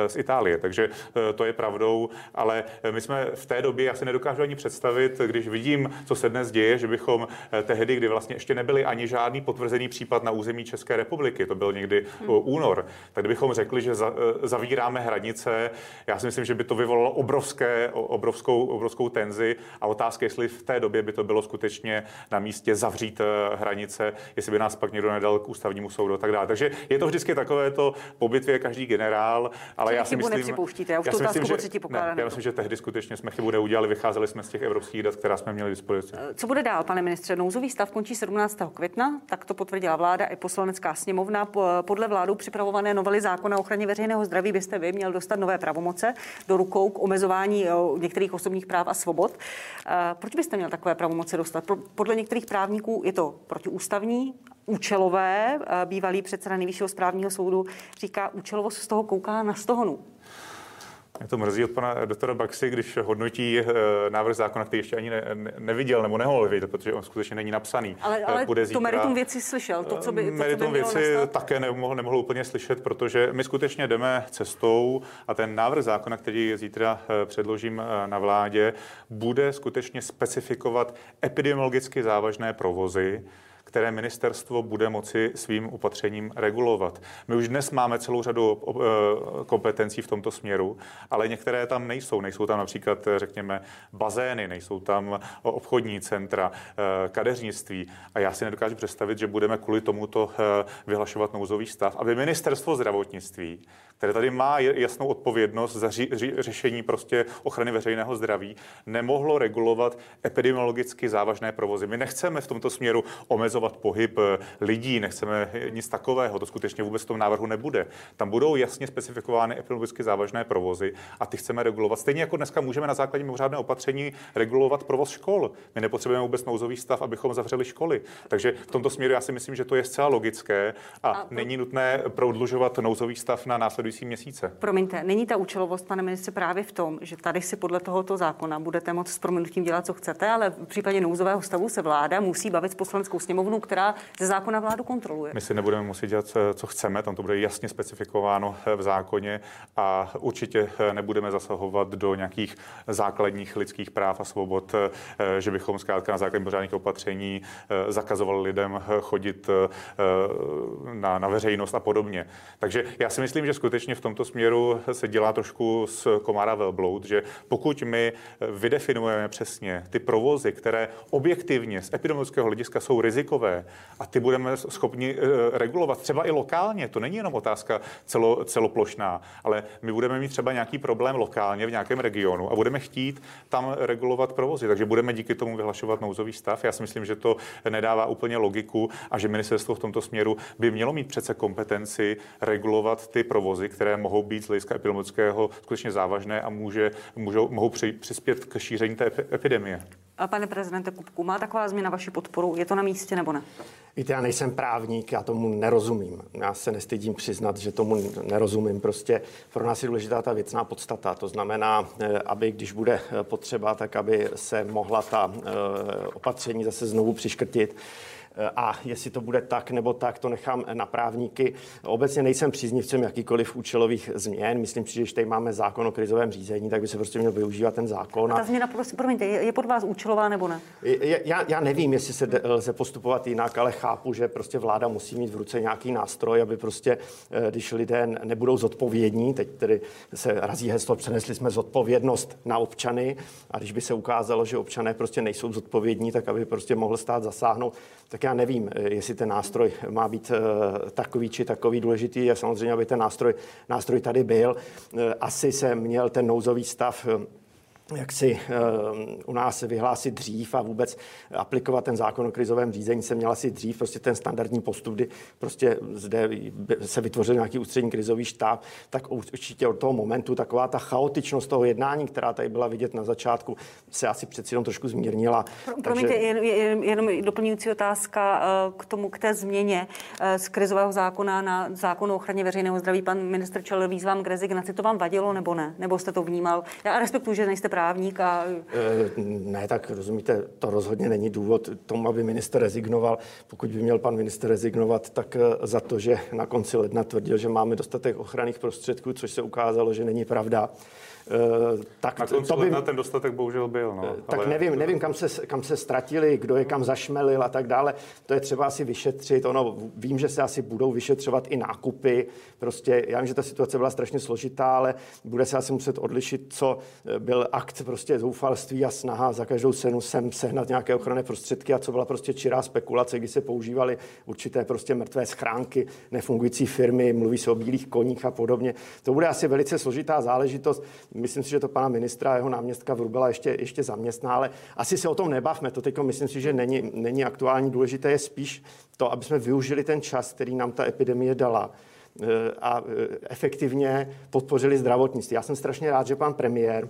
z Itálie. Takže to je pravdou, ale my jsme v té době, já si nedokážu ani představit, když vidím, co se dnes děje, že bychom tehdy, kdy vlastně ještě nebyli ani žádný potvrzený případ na území České republiky, to byl někdy hmm. únor, tak kdybychom řekli, že za, e, zavíráme hranice, já si myslím, že by to vyvolalo obrovské, obrovskou, obrovskou tenzi a otázka, jestli v té době by to bylo skutečně na místě zavřít hranice, jestli by nás pak někdo nedal k ústavnímu soudu a tak dále. Takže je to vždycky takové to po bitvě každý generál, ale já si myslím, nepřipouštíte, já už já tu myslím, že, ne, já myslím, že tehdy skutečně jsme chybu neudělali, vycházeli jsme z těch evropských dat, která jsme měli dispozici. Co bude dál, pane ministře? Nouzový stav končí 17. května tak to potvrdila vláda i poslanecká sněmovna. Podle vládu připravované novely zákona o ochraně veřejného zdraví byste vy měl dostat nové pravomoce do rukou k omezování některých osobních práv a svobod. Proč byste měl takové pravomoce dostat? Podle některých právníků je to protiústavní, účelové. Bývalý předseda nejvyššího správního soudu říká, účelovost z toho kouká na stohonu. Mě to mrzí od pana doktora Baxy, když hodnotí eh, návrh zákona, který ještě ani ne, ne, neviděl nebo nemohl vidět, protože on skutečně není napsaný. Ale, eh, ale Bude zítra, to meritum věci slyšel, to, co by, to, meritum co by věci nastat? také nemohl, nemohl úplně slyšet, protože my skutečně jdeme cestou a ten návrh zákona, který zítra eh, předložím na vládě, bude skutečně specifikovat epidemiologicky závažné provozy, které ministerstvo bude moci svým opatřením regulovat. My už dnes máme celou řadu eh, kompetencí v tomto směru, ale některé tam nejsou. Nejsou tam například, řekněme, bazény, nejsou tam obchodní centra, eh, kadeřnictví. A já si nedokážu představit, že budeme kvůli tomuto eh, vyhlašovat nouzový stav, aby ministerstvo zdravotnictví, které tady má jasnou odpovědnost za řešení prostě ochrany veřejného zdraví, nemohlo regulovat epidemiologicky závažné provozy. My nechceme v tomto směru omezovat pohyb eh, lidí, nechceme nic takového, to skutečně vůbec v tom návrhu nebude. Tam budou jasně specifikovány epidemiologicky závažné provozy a ty chceme regulovat. Stejně jako dneska můžeme na základě mimořádné opatření regulovat provoz škol. My nepotřebujeme vůbec nouzový stav, abychom zavřeli školy. Takže v tomto směru já si myslím, že to je zcela logické a, a není nutné prodlužovat nouzový stav na následující následující měsíce. Promiňte, není ta účelovost, pane ministře, právě v tom, že tady si podle tohoto zákona budete moct s prominutím dělat, co chcete, ale v případě nouzového stavu se vláda musí bavit s poslaneckou sněmovnou, která ze zákona vládu kontroluje. My si nebudeme muset dělat, co chceme, tam to bude jasně specifikováno v zákoně a určitě nebudeme zasahovat do nějakých základních lidských práv a svobod, že bychom zkrátka na základě pořádných opatření zakazovali lidem chodit na, na veřejnost a podobně. Takže já si myslím, že skutečně skutečně v tomto směru se dělá trošku z komára velbloud, že pokud my vydefinujeme přesně ty provozy, které objektivně z epidemiologického hlediska jsou rizikové, rizikové a ty budeme schopni eh, regulovat třeba i lokálně. To není jenom otázka celo, celoplošná, ale my budeme mít třeba nějaký problém lokálně v nějakém regionu a budeme chtít tam regulovat provozy. Takže budeme díky tomu vyhlašovat nouzový stav. Já si myslím, že to nedává úplně logiku a že ministerstvo v tomto směru by mělo mít přece kompetenci regulovat ty provozy, které mohou být z hlediska epidemiologického skutečně závažné a může, můžou, mohou při, přispět k šíření té epidemie. Pane prezidente Kupku, má taková změna vaši podporu? Je to na místě nebo ne? Víte, já nejsem právník, já tomu nerozumím. Já se nestydím přiznat, že tomu nerozumím. Prostě pro nás je důležitá ta věcná podstata. To znamená, eh, aby když bude eh, potřeba, tak aby se mohla ta eh, opatření zase znovu přiškrtit. Eh, a jestli to bude tak nebo tak, to nechám na právníky. Obecně nejsem příznivcem jakýkoliv účelových změn. Myslím si, že když tady máme zákon o krizovém řízení, tak by se prostě měl využívat ten zákon. A ta změna, prosím, promiňte, je, pod vás účelová nebo ne? Já, já nevím, jestli se lze postupovat jinak, ale chápu, že prostě vláda musí mít v ruce nějaký nástroj, aby prostě, eh, když lidé nebudou zodpovědní, teď tedy se razí heslo, přenesli jsme zodpovědnost na občany a když by se ukázalo, že občané prostě nejsou zodpovědní, tak aby prostě mohl stát zasáhnout, tak já nevím, eh, jestli ten nástroj má být eh, takový či takový důležitý. A samozřejmě, aby ten nástroj, nástroj tady byl. Eh, asi se měl ten nouzový stav jak si uh, u nás vyhlásit dřív a vůbec aplikovat ten zákon o krizovém řízení se měla si dřív, prostě ten standardní postup, kdy prostě zde se vytvořil nějaký ústřední krizový štáb, tak určitě od toho momentu taková ta chaotičnost toho jednání, která tady byla vidět na začátku, se asi přeci jenom trošku zmírnila. Promiňte, Takže... jen, jen, jenom doplňující otázka uh, k tomu, k té změně uh, z krizového zákona na zákon o ochraně veřejného zdraví. Pan ministr Čel výzvám k rezignaci. To vám vadilo nebo ne? Nebo jste to vnímal? Já respektuju, že nejste právník a... Eh, ne, tak rozumíte, to rozhodně není důvod tomu, aby minister rezignoval. Pokud by měl pan minister rezignovat, tak eh, za to, že na konci ledna tvrdil, že máme dostatek ochranných prostředků, což se ukázalo, že není pravda. Eh, tak Na to by, ten dostatek bohužel byl. No, tak ale... nevím, nevím kam, se, kam se ztratili, kdo je kam zašmelil a tak dále. To je třeba asi vyšetřit. Ono, vím, že se asi budou vyšetřovat i nákupy. Prostě já vím, že ta situace byla strašně složitá, ale bude se asi muset odlišit, co eh, byl akt prostě zoufalství a snaha za každou cenu sem sehnat nějaké ochranné prostředky a co byla prostě čirá spekulace, kdy se používaly určité prostě mrtvé schránky, nefungující firmy, mluví se o bílých koních a podobně. To bude asi velice složitá záležitost. Myslím si, že to pana ministra a jeho náměstka Vrubela ještě, ještě zaměstná, ale asi se o tom nebavme. To teď myslím si, že není, není aktuální. Důležité je spíš to, aby jsme využili ten čas, který nám ta epidemie dala eh, a eh, efektivně podpořili zdravotnictví. Já jsem strašně rád, že pan premiér,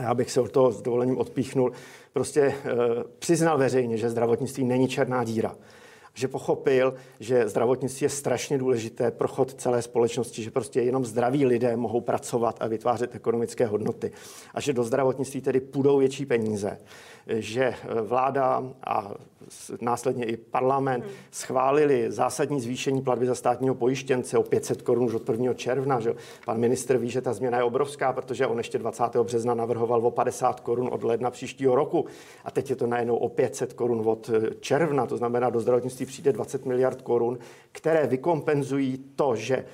já bych se od toho s dovolením odpíchnul, prostě eh, přiznal veřejně, že zdravotnictví není černá díra že pochopil, že zdravotnictví je strašně důležité pro chod celé společnosti, že prostě jenom zdraví lidé mohou pracovat a vytvářet ekonomické hodnoty a že do zdravotnictví tedy půjdou větší peníze že eh, vláda a následně i parlament hmm. schválili zásadní zvýšení platby za státního pojištěnce o 500 korun už od 1. června. Že? Pan minister ví, že ta změna je obrovská, protože on ještě 20. března navrhoval o 50 korun od ledna příštího roku a teď je to najednou o 500 korun od eh, června. To znamená, do zdravotnictví přijde 20 miliard korun, které vykompenzují to, že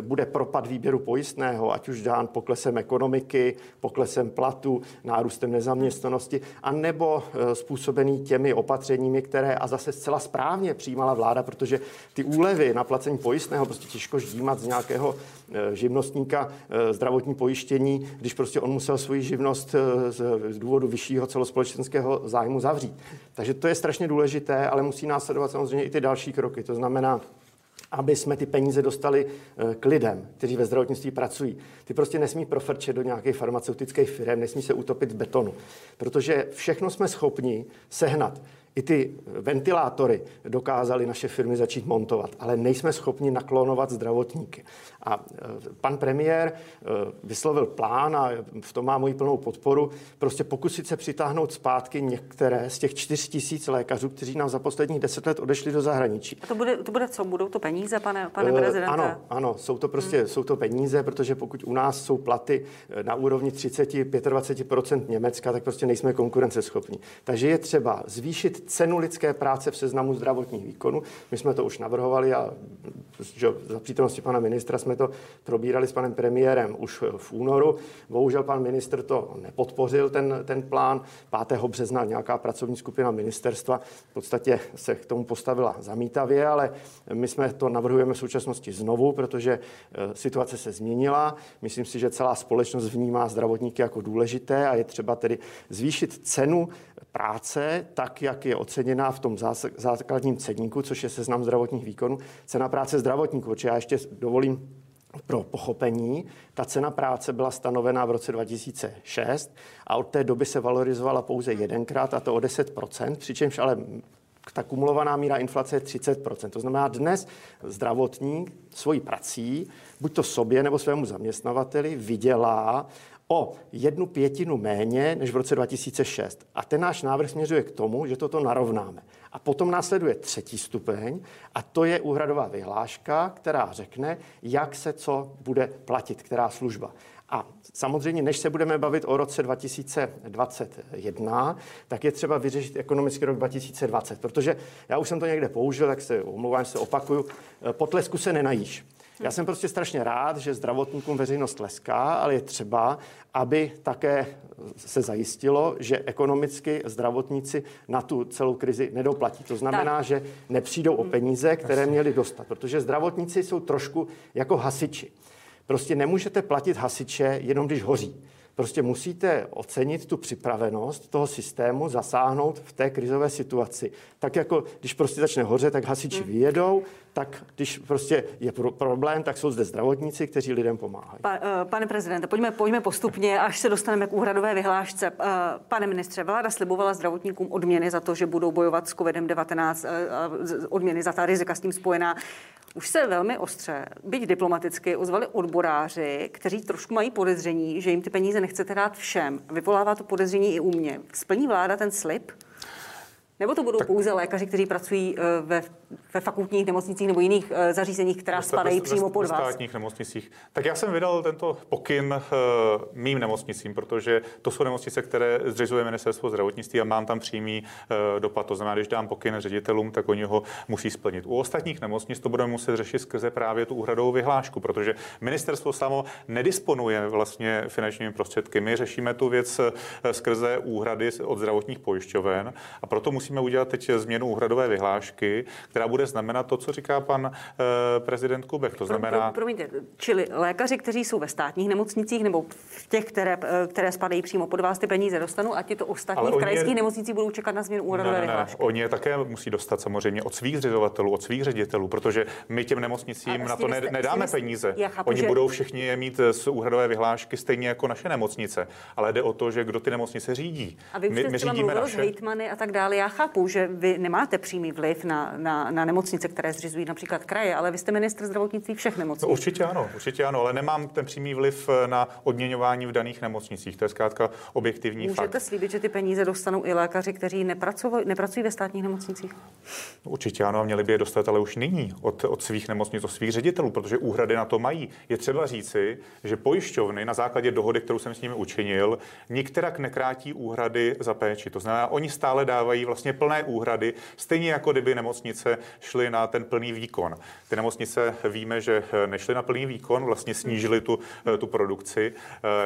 bude propad výběru pojistného, ať už dán poklesem ekonomiky, poklesem platu, nárůstem nezaměstnanosti, a nebo eh, způsobený těmi opatřeními, které a zase zcela správně přijímala vláda, protože ty úlevy na placení pojistného prostě těžko ždímat z nějakého eh, živnostníka eh, zdravotní pojištění, když prostě on musel svoji živnost z důvodu vyššího celospolečenského zájmu zavřít. Takže to je strašně důležité, ale musí následovat samozřejmě i ty další kroky. To znamená, aby jsme ty peníze dostali eh, k lidem, kteří ve zdravotnictví pracují. Ty prostě nesmí profrčet do nějaké farmaceutické firmy, nesmí se utopit v betonu, protože všechno jsme schopni sehnat. I ty ventilátory dokázaly naše firmy začít montovat, ale nejsme schopni naklonovat zdravotníky. A e, pan premiér e, vyslovil plán a v tom má moji plnou podporu, prostě pokusit se přitáhnout zpátky některé z těch 4 tisíc lékařů, kteří nám za posledních deset let odešli do zahraničí. A to bude, to bude co? Budou to peníze, pane, pane prezidente? Ano, ano, jsou to prostě hmm. jsou to peníze, protože pokud u nás jsou platy na úrovni 30-25% Německa, tak prostě nejsme konkurenceschopní. Takže je třeba zvýšit cenu lidské práce v seznamu zdravotních výkonů. My jsme to už navrhovali a že za přítomnosti pana ministra jsme to probírali s panem premiérem už v únoru. Bohužel pan ministr to nepodpořil, ten, ten plán. 5. března nějaká pracovní skupina ministerstva v podstatě se k tomu postavila zamítavě, ale my jsme to navrhujeme v současnosti znovu, protože eh, situace se změnila. Myslím si, že celá společnost vnímá zdravotníky jako důležité a je třeba tedy zvýšit cenu práce, tak jak je oceněná v tom základním ceníku, což je seznam zdravotních výkonů, cena práce zdravotníků. Protože já ještě dovolím pro pochopení, ta cena práce byla stanovena v roce 2006 a od té doby se valorizovala pouze jedenkrát, a to o 10%, přičemž ale ta kumulovaná míra inflace je 30%. To znamená, dnes zdravotník svojí prací, buď to sobě nebo svému zaměstnavateli, vydělá o jednu pětinu méně než v roce 2006. A ten náš návrh směřuje k tomu, že toto narovnáme. A potom následuje třetí stupeň a to je úhradová vyhláška, která řekne, jak se co bude platit, která služba. A samozřejmě, než se budeme bavit o roce 2021, tak je třeba vyřešit ekonomický rok 2020, protože já už jsem to někde použil, tak se omlouvám, se opakuju, potlesku se nenajíš. Já jsem prostě strašně rád, že zdravotníkům veřejnost tleská, ale je třeba, aby také se zajistilo, že ekonomicky zdravotníci na tu celou krizi nedoplatí. To znamená, tak. že nepřijdou o peníze, které měli dostat, protože zdravotníci jsou trošku jako hasiči. Prostě nemůžete platit hasiče jenom když hoří. Prostě musíte ocenit tu připravenost toho systému zasáhnout v té krizové situaci. Tak jako když prostě začne hořet, tak hasiči hmm. vyjedou, tak když prostě je pro- problém, tak jsou zde zdravotníci, kteří lidem pomáhají. Pa, uh, pane prezidente, pojďme, pojďme postupně, až se dostaneme k úhradové vyhlášce. Uh, pane ministře, vláda slibovala zdravotníkům odměny za to, že budou bojovat s COVID-19, uh, odměny za ta rizika s tím spojená. Už se velmi ostře, byť diplomaticky, ozvali odboráři, kteří trošku mají podezření, že jim ty peníze nechcete dát všem. Vyvolává to podezření i u mě. Splní vláda ten slib? Nebo to budou tak... pouze lékaři, kteří pracují eh, ve, ve fakultních nemocnicích nebo jiných eh, zařízeních, která ve, spadají ve, přímo pod vás? Ve státních nemocnicích. Tak já jsem vydal tento pokyn uh, mým nemocnicím, protože to jsou nemocnice, které zřizuje ministerstvo zdravotnictví a mám tam přímý uh, dopad. To znamená, když dám pokyn ředitelům, tak oni ho musí splnit. U ostatních nemocnic to budeme muset řešit skrze právě tu úhradovou vyhlášku, protože ministerstvo samo nedisponuje vlastně finančními prostředky. My řešíme tu věc skrze úhrady od zdravotních pojišťoven a proto musíme udělat teď změnu úhradové vyhlášky, která bude znamenat to, co říká pan eh, prezident Kubek. To znamená... Pro, pro, promiňte, čili lékaři, kteří jsou ve státních nemocnicích nebo v těch, které, eh, které spadají přímo pod vás, ty peníze dostanou a ti to ostatní v krajských je... nemocnicích budou čekat na změnu úhradové ne, ne, vyhlášky. Oni je také musí dostat samozřejmě od svých zřizovatelů, od svých ředitelů, protože my těm nemocnicím na to jste, nedáme jste, peníze. Chápu, Oni že... budou všichni je mít z úhradové vyhlášky stejně jako naše nemocnice, ale jde o to, že kdo ty nemocnice řídí. A vy už my, my řídíme naše... s a tak dále. Já chápu, že vy nemáte přímý vliv na, na, na nemocnice, které zřizují například kraje, ale vy jste ministr zdravotnictví všech nemocnic. No, určitě ano, určitě ano, ale nemám ten přímý vliv eh, na odměňování v daných nemocnicích. To je zkrátka objektivní Můžete fakt. slíbit, že ty peníze dostanou i lékaři, kteří nepracují, nepracují ve státních nemocnicích? Určitě ano, a měli by je dostat, ale už nyní od, od svých nemocnic, od svých ředitelů, protože úhrady na to mají. Je třeba říci, že pojišťovny na základě dohody, kterou jsem s nimi učinil, nikterak nekrátí úhrady za péči. To znamená, oni stále dávají vlastně plné úhrady, stejně jako kdyby nemocnice šly na ten plný výkon. Ty nemocnice víme, že nešly na plný výkon, vlastně snížily tu, tu produkci,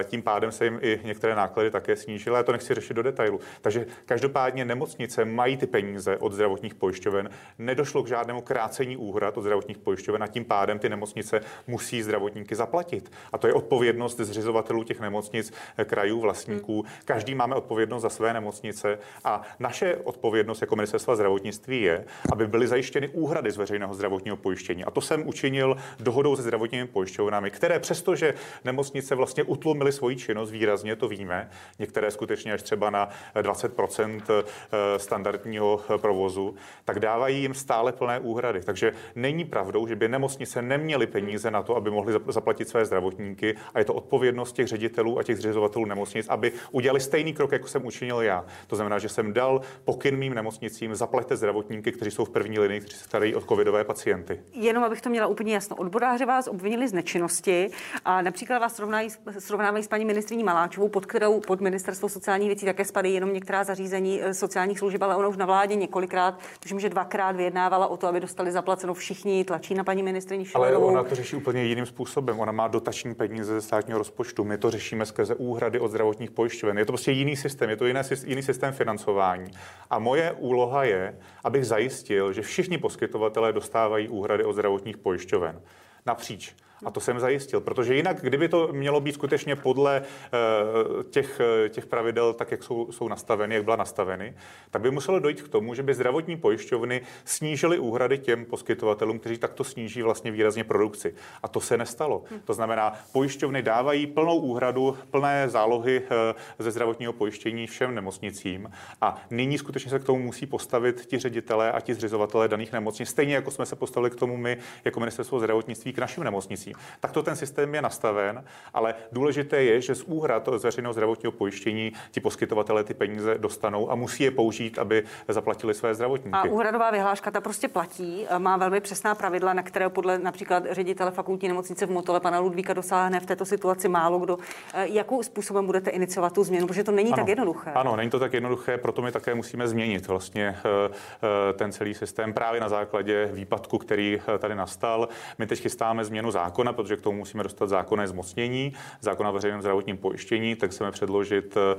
tím pádem se jim i některé náklady také snížily, ale to nechci řešit do detailu. Takže každopádně nemocnice mají ty peníze od zdravotních pojišťoven, nedošlo k žádnému krácení úhrad od zdravotních pojišťoven a tím pádem ty nemocnice musí zdravotníky zaplatit. A to je odpovědnost zřizovatelů těch nemocnic, krajů, vlastníků. Každý máme odpovědnost za své nemocnice a naše odpovědnost jako ministerstva zdravotnictví je, aby byly zajištěny úhrady z veřejného zdravotního pojištění. A to jsem učinil dohodou se zdravotními pojišťovnami, které přestože nemocnice vlastně utlumily svoji činnost výrazně, to víme, některé skutečně až třeba na 20 eh, standardního provozu, tak dávají jim stále plné úhrady. Takže není pravdou, že by nemocnice neměly peníze na to, aby mohly zaplatit své zdravotníky a je to odpovědnost těch ředitelů a těch zřizovatelů nemocnic, aby udělali stejný krok, jako jsem učinil já. To znamená, že jsem dal pokyn mým nemocnicím, zaplaťte zdravotníky, kteří jsou v první linii, kteří se starají o covidové pacienty. Jenom abych to měla úplně jasno. Odboráři vás obvinili z nečinnosti a například vás srovnávají, srovnávají s paní ministriní Maláčovou, pod kterou pod ministerstvo sociálních věcí také spadají jenom některá zařízení eh, sociálních služeb, ale ona už na vládě několikrát, tuším, že dvakrát vyjednávala o to, aby dostali zaplaceno všichni, tlačí na paní ministrině Ale ona to řeší úplně jiným způsobem. Ona má dotační peníze ze státního rozpočtu. My to řešíme skrze úhrady od zdravotních pojišťoven. Je to prostě jiný systém, je to jiný, jiný systém financování. A moje úloha je, abych zajistil, že všichni poskytovatelé dostávají úhrady od zdravotních pojišťoven napříč. A to jsem zajistil, protože jinak, kdyby to mělo být skutečně podle uh, těch, eh, těch pravidel, tak jak jsou, jsou nastaveny, jak byla nastaveny, tak by muselo dojít k tomu, že by zdravotní pojišťovny snížily úhrady těm poskytovatelům, kteří takto sníží vlastně výrazně produkci. A to se nestalo. To znamená, pojišťovny dávají plnou úhradu, plné zálohy uh, ze zdravotního pojištění všem nemocnicím. A nyní skutečně se k tomu musí postavit ti ředitelé a ti zřizovatelé daných nemocnic, stejně jako jsme se postavili k tomu my jako ministerstvo zdravotnictví k našim nemocnicím nemocnicím. to ten systém je nastaven, ale důležité je, že z úhrad z veřejného zdravotního pojištění ti poskytovatelé ty peníze dostanou a musí je použít, aby zaplatili své zdravotníky. A úhradová vyhláška ta prostě platí, má velmi přesná pravidla, na které podle například ředitele fakultní nemocnice v Motole pana Ludvíka dosáhne v této situaci málo kdo. E, jakou způsobem budete iniciovat tu změnu? Protože to není ano, tak jednoduché. Ano, není to tak jednoduché, proto my také musíme změnit vlastně e, e, ten celý systém právě na základě výpadku, který tady nastal. My teď chystáme změnu zákona zákona, protože k tomu musíme dostat zákonné zmocnění, zákona o veřejném zdravotním pojištění, tak chceme předložit eh,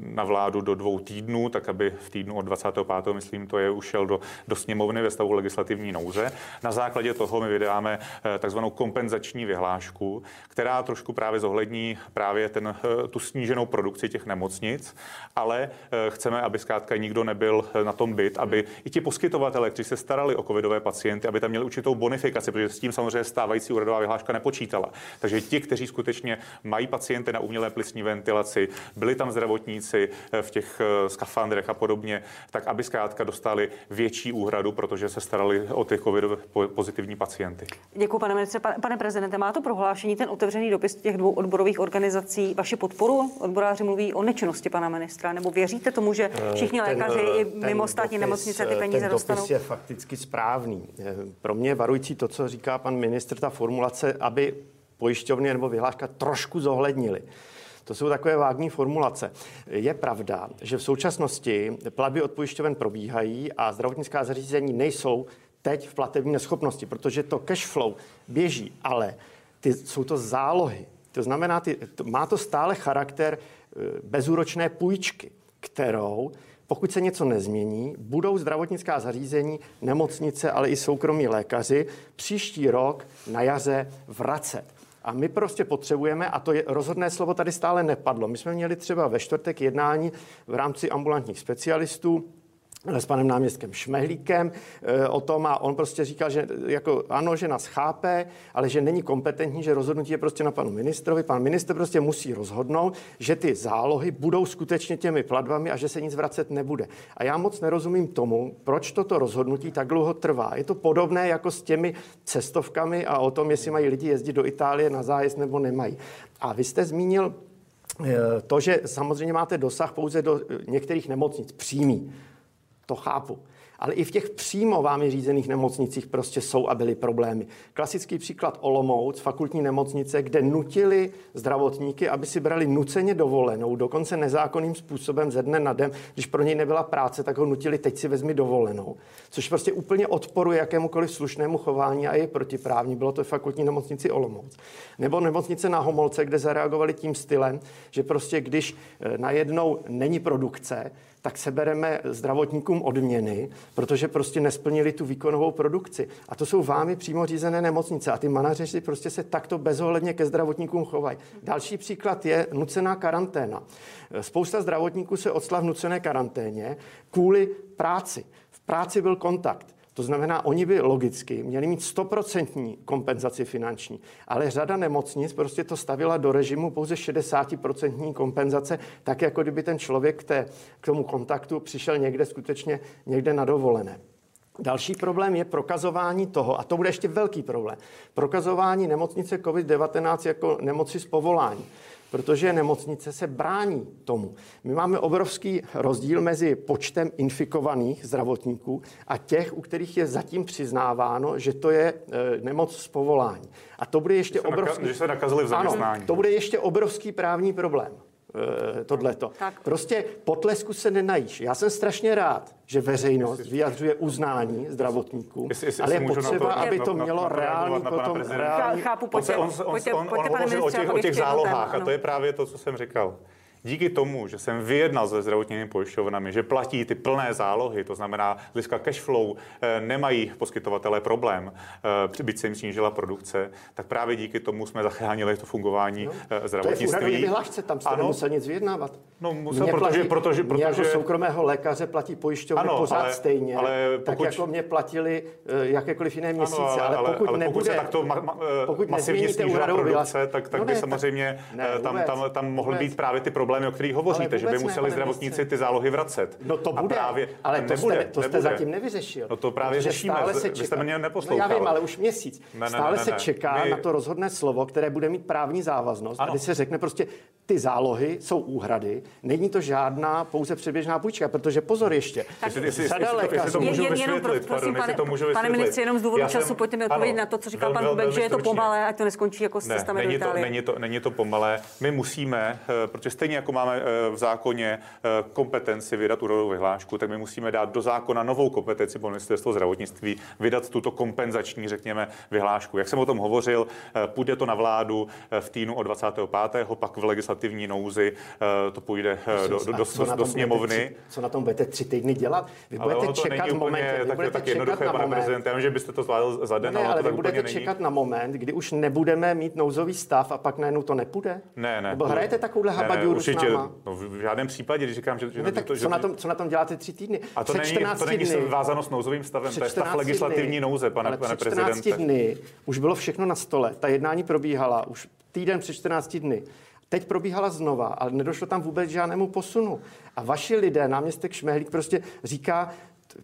na vládu do dvou týdnů, tak aby v týdnu od 25. myslím, to je ušel do, do sněmovny ve stavu legislativní nouze. Na základě toho my vydáme eh, takzvanou kompenzační vyhlášku, která trošku právě zohlední právě ten, eh, tu sníženou produkci těch nemocnic, ale chceme, aby zkrátka nikdo nebyl na tom byt, aby i ti poskytovatele, kteří se starali o covidové pacienty, aby tam měli určitou bonifikaci, protože s tím samozřejmě stávají stávající úhradová vyhláška nepočítala. Takže ti, kteří skutečně mají pacienty na umělé plicní ventilaci, byli tam zdravotníci eh, v těch eh, skafandrech a podobně, tak aby zkrátka dostali větší úhradu, protože se starali o ty covidové pozitivní pacienty. Děkuji, pane ministře. Pane, prezidente, má to prohlášení, ten otevřený dopis těch dvou odborových organizací, vaši podporu? Odboráři mluví o nečinnosti pana ministra, nebo věříte tomu, že eh, všichni ten, lékaři i mimo státní dopis, nemocnice ty peníze ten dostanou? Ten je fakticky správný. Pro mě varující to, co říká pan ministr, ta formulace, aby pojišťovny nebo vyhláška trošku zohlednili. To jsou takové vágní formulace. Je pravda, že v současnosti platby od pojišťoven probíhají a zdravotnická zařízení nejsou teď v platební neschopnosti, protože to cash flow běží, ale ty, jsou to zálohy. To znamená, ty, to, má to stále charakter e, bezúročné půjčky, kterou pokud se něco nezmění, budou zdravotnická zařízení, nemocnice, ale i soukromí lékaři příští rok na jaře vracet. A my prostě potřebujeme, a to je rozhodné slovo tady stále nepadlo. My jsme měli třeba ve čtvrtek jednání v rámci ambulantních specialistů s panem náměstkem Šmehlíkem eh, o tom a on prostě říkal, že jako ano, že nás chápe, ale že není kompetentní, že rozhodnutí je prostě na panu ministrovi. Pan ministr prostě musí rozhodnout, že ty zálohy budou skutečně těmi platbami a že se nic vracet nebude. A já moc nerozumím tomu, proč toto rozhodnutí tak dlouho trvá. Je to podobné jako s těmi cestovkami a o tom, jestli mají lidi jezdit do Itálie na zájezd nebo nemají. A vy jste zmínil eh, to, že samozřejmě máte dosah pouze do eh, některých nemocnic přímý to chápu ale i v těch přímo vámi řízených nemocnicích prostě jsou a byly problémy. Klasický příklad Olomouc, fakultní nemocnice, kde nutili zdravotníky, aby si brali nuceně dovolenou, dokonce nezákonným způsobem ze dne na den. Když pro něj nebyla práce, tak ho nutili, teď si vezmi dovolenou. Což prostě úplně odporuje jakémukoliv slušnému chování a je protiprávní. Bylo to v fakultní nemocnici Olomouc. Nebo nemocnice na Homolce, kde zareagovali tím stylem, že prostě když eh, najednou není produkce, tak sebereme zdravotníkům odměny, protože prostě nesplnili tu výkonovou produkci. A to jsou vámi přímo řízené nemocnice. A ty manažeři prostě se takto bezohledně ke zdravotníkům chovají. Další příklad je nucená karanténa. Spousta zdravotníků se odstala v nucené karanténě kvůli práci. V práci byl kontakt. To znamená, oni by logicky měli mít stoprocentní kompenzaci finanční, ale řada nemocnic prostě to stavila do režimu pouze 60% kompenzace, tak jako kdyby ten člověk k, té, k tomu kontaktu přišel někde skutečně někde na dovolené. Další problém je prokazování toho, a to bude ještě velký problém, prokazování nemocnice COVID-19 jako nemoci z povolání. Protože nemocnice se brání tomu. My máme obrovský rozdíl mezi počtem infikovaných zdravotníků a těch, u kterých je zatím přiznáváno, že to je e, nemoc z povolání. A to bude ještě že obrovský... Že se nakazili v zaměstnání. Ano, to bude ještě obrovský právní problém. Eh, tohleto. Tak. Prostě potlesku se nenajíš. Já jsem strašně rád, že veřejnost vyjadřuje uznání zdravotníků, jestli, jestli, ale je potřeba, to, aby to na, mělo na, reálný potom reálný... Chápu, pojďte, on, on, on, on, on, on hovořil o těch, o těch zálohách a to je právě to, co jsem říkal díky tomu, že jsem vyjednal se zdravotními pojišťovnami, že platí ty plné zálohy, to znamená, liska cash flow, eh, nemají poskytovatelé problém, eh, byť se jim snížila produkce, tak právě díky tomu jsme zachránili to fungování no, zdravotnictví. To je v vyhlášce, tam jste ano. nemusel nic vyjednávat. No, musel, mě protože, platí, protože, protože, jako soukromého lékaře platí pojišťovny ano, pořád ale, stejně, ale pokud, tak jako mě platili jakékoliv jiné měsíce, ano, ale, ale, pokud ale nebude, pokud se takto ma, ma, pokud masivně snížila produkce, tak, tak no by ne, samozřejmě ne, tam, tam, tam mohly být právě ty problémy problémy, o kterých hovoříte, že by museli ne, zdravotníci ty zálohy vracet. No to bude, a právě, ale to, nebude, jste, to jste nebude. zatím nevyřešil. No to právě řešíme, stále se čeká. vy jste mě neposlouchal. No já vím, ale už měsíc. Ne, ne, stále ne, ne, se čeká my... na to rozhodné slovo, které bude mít právní závaznost, ano. kdy se řekne prostě, ty zálohy jsou úhrady, není to žádná pouze předběžná půjčka, protože pozor ještě, řada lékařů... Pane ministře, jenom z důvodu času pojďte mi odpovědět na to, co říkal pan Bubek, že je to pomalé, ať to neskončí jako s cestami do Itálie. Není to pomalé. My musíme, eh, protože stejně jako máme Eh, v zákoně eh, kompetenci vydat úrodovou vyhlášku, tak my musíme dát do zákona novou kompetenci pro ministerstvo zdravotnictví, vydat tuto kompenzační, řekněme, vyhlášku. Jak jsem o tom hovořil, půjde to na vládu v týdnu od 25. pak v legislativní nouzi to půjde do, do, do, do, do sněmovny. Tři, co na tom budete tři týdny dělat? Vy budete ale to čekat není moment, úplně tak, budete tak jednoduché, pane prezident. Já vím, že byste to zvládl za den, ne, ale, ale to tak budete čekat není. na moment, kdy už nebudeme mít nouzový stav a pak najednou to nepůjde? Ne, ne. Nebo hrajete takovouhle habaduru s náma? No, v žádném případě, když říkám, že... že, ne, tak to, co, že na tom, co na tom děláte tři týdny? A to není, to není dny, vázáno s nouzovým stavem, to je stav legislativní nouze, pane, pane prezidente. 14 dny už bylo všechno na stole, ta jednání probíhala už týden před 14 dny. Teď probíhala znova, ale nedošlo tam vůbec žádnému posunu. A vaši lidé, náměstek Šmehlík prostě říká,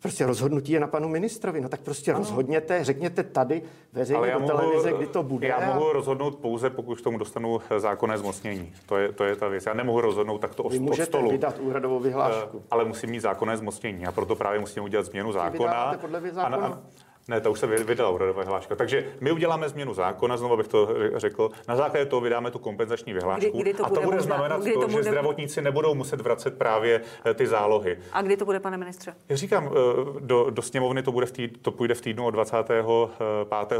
prostě rozhodnutí je na panu ministrovi. No tak prostě ano. rozhodněte, řekněte tady veřejně do mohu, televize, kdy to bude. Já a... mohu rozhodnout pouze, pokud k tomu dostanu zákonné zmocnění. To je, to je ta věc. Já nemohu rozhodnout takto Vy můžete od stolu. vydat úhradovou vyhlášku. Ale musím mít zákonné zmocnění a proto právě musím udělat změnu zákona. podle zákona? A, a, ne, to už se vydala úhradová vyhláška. Takže my uděláme změnu zákona, znovu bych to řekl. Na základě toho vydáme tu kompenzační vyhlášku. Kdy, kdy to a to bude znamenat kdy to, to bude... že zdravotníci nebudou muset vracet právě eh, ty zálohy. A kdy to bude, pane ministře? Já říkám, eh, do, do sněmovny to, bude v týd, to půjde v týdnu od 25.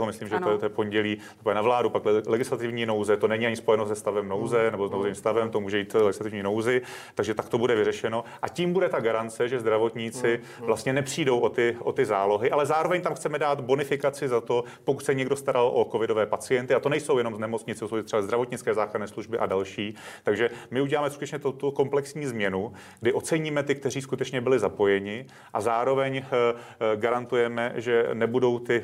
Myslím, že to je, to je pondělí, to bude na vládu, pak legislativní nouze. To není ani spojeno se stavem nouze hmm. nebo s nouzovým stavem, to může jít legislativní nouzi. Takže tak to bude vyřešeno. A tím bude ta garance, že zdravotníci hmm. hmm. vlastně nepřijdou o ty, o ty zálohy, ale zároveň tam chceme chceme dát bonifikaci za to, pokud se někdo staral o covidové pacienty, a to nejsou jenom z nemocnice, jsou třeba zdravotnické záchranné služby a další. Takže my uděláme skutečně tuto komplexní změnu, kdy oceníme ty, kteří skutečně byli zapojeni a zároveň eh, eh, garantujeme, že nebudou ty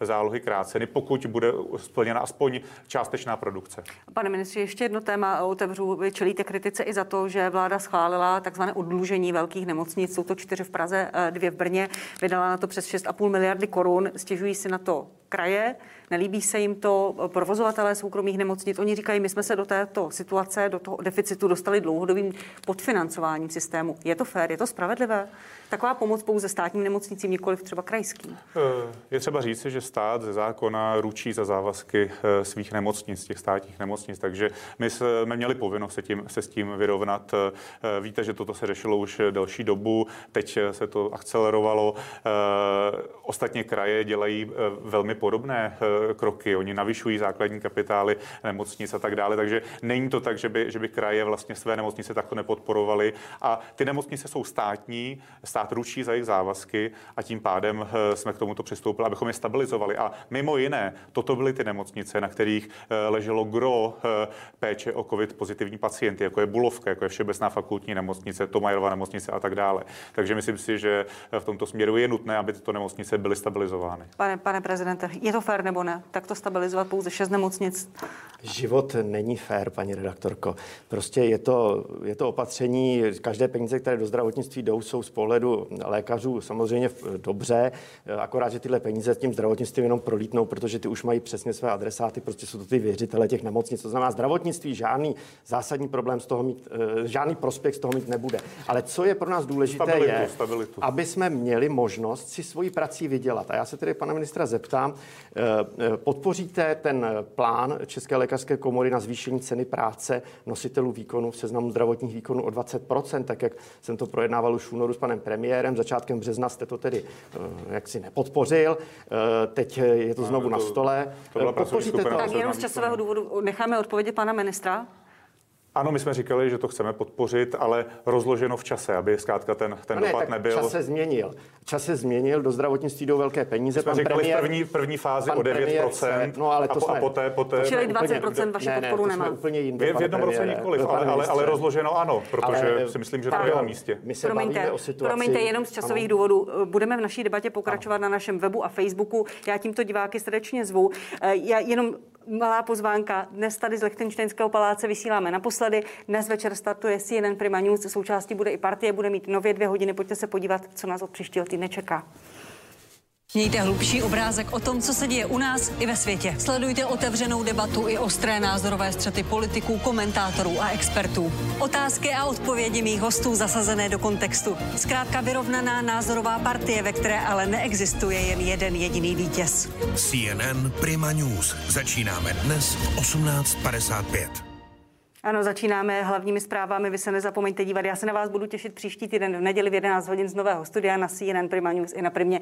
eh, zálohy kráceny, pokud bude splněna aspoň částečná produkce. Pane ministře, ještě jedno téma otevřu. Vy čelíte kritice i za to, že vláda schválila takzvané odlužení velkých nemocnic. Jsou to čtyři v Praze, dvě v Brně. Vydala na to přes 6,5 miliardy korun korun, stěžují si na to kraje, nelíbí se jim to provozovatelé soukromých nemocnic. Oni říkají, my jsme se do této situace, do toho deficitu dostali dlouhodobým podfinancováním systému. Je to fér, je to spravedlivé? Taková pomoc pouze státním nemocnicím, nikoli třeba krajským. Eh, je třeba říct, že stát ze zákona ručí za závazky eh, svých nemocnic, těch státních nemocnic, takže my jsme měli povinnost se, tím, se s tím vyrovnat. Eh, víte, že toto se řešilo už delší dobu, teď se to akcelerovalo. Ostatně kraje dělají velmi podobné kroky. Oni navyšují základní kapitály nemocnic a tak dále, takže není to tak, že by, že by kraje vlastně své nemocnice takto nepodporovaly. A ty nemocnice jsou státní, stát ručí za jejich závazky a tím pádem eh, jsme k tomuto přistoupili, abychom je stabilizovali. A mimo jiné, toto byly ty nemocnice, na kterých eh, leželo gro eh, péče o COVID pozitivní pacienty, jako je Bulovka, jako je Všeobecná fakultní nemocnice, Tomajerova nemocnice a tak dále. Takže myslím si, že v tomto směru je nutné, aby tyto nemocnice byly stabilizovány. Pane, pane prezidente, je to fér nebo ne? Tak to stabilizovat pouze šest nemocnic Život není fér, paní redaktorko. Prostě je to, je to opatření, každé peníze, které do zdravotnictví jdou, jsou z pohledu lékařů samozřejmě dobře, akorát, že tyhle peníze tím zdravotnictvím jenom prolítnou, protože ty už mají přesně své adresáty, prostě jsou to ty věřitele těch nemocnic. To znamená, zdravotnictví žádný zásadní problém z toho mít, eh, žádný prospěch z toho mít nebude. Ale co je pro nás důležité, stabilitu, je, stabilitu. aby jsme měli možnost si svoji prací vydělat. A já se tedy pana ministra zeptám, podpoříte ten plán České lékařské komory na zvýšení ceny práce nositelů výkonu v seznamu zdravotních výkonů o 20%, tak jak jsem to projednával už v únoru s panem premiérem. Začátkem března jste to tedy jaksi nepodpořil. Teď je to znovu na stole. To Podpoříte to? Tak jenom z časového důvodu necháme odpovědi pana ministra. Ano, my jsme říkali, že to chceme podpořit, ale rozloženo v čase, aby zkrátka ten, ten no ne, dopad tak nebyl. Čas se změnil. Čas se změnil, do zdravotnictví jdou velké peníze. My jsme říkali premiér, v první, první fázi o 9%, se, no, ale to a, jsme, a poté, poté... Čili 20% vaše ne, podporu ne, nemá. úplně jinde, v jednom roce nikoliv, ale, ale, ale rozloženo ano, protože ale, si myslím, že to je na místě. My se promiňte, o situaci... promiňte, jenom z časových ano. důvodů. Budeme v naší debatě pokračovat ano. na našem webu a Facebooku. Já tímto diváky srdečně zvu. Eh, já jenom malá pozvánka. Dnes tady z Lechtenštejnského paláce vysíláme naposledy. Dnes večer startuje CNN Prima News. Součástí bude i partie, bude mít nově dvě hodiny. Pojďte se podívat, co nás od příštího týdne čeká. Mějte hlubší obrázek o tom, co se děje u nás i ve světě. Sledujte otevřenou debatu i ostré názorové střety politiků, komentátorů a expertů. Otázky a odpovědi mých hostů zasazené do kontextu. Zkrátka vyrovnaná názorová partie, ve které ale neexistuje jen jeden jediný vítěz. CNN Prima News. Začínáme dnes v 18.55. Ano, začínáme hlavními zprávami. Vy se nezapomeňte dívat. Já se na vás budu těšit příští týden v neděli v 11 hodin z nového studia na CNN Prima News i na Primě.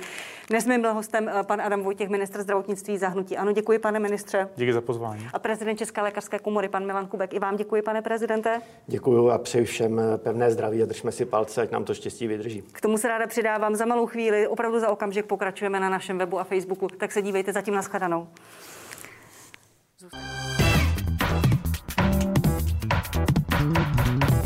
Dnes mi byl hostem eh, pan Adam Vojtěch, ministr zdravotnictví zahnutí. Ano, děkuji, pane ministře. Díky za pozvání. A prezident České lékařské komory, pan Milan Kubek. I vám děkuji, pane prezidente. Děkuji a přeji všem eh, pevné zdraví a držme si palce, ať nám to štěstí vydrží. K tomu se ráda přidávám za malou chvíli. Opravdu za okamžik pokračujeme na našem webu a Facebooku. Tak se dívejte zatím na shledanou. Zůstaň. Música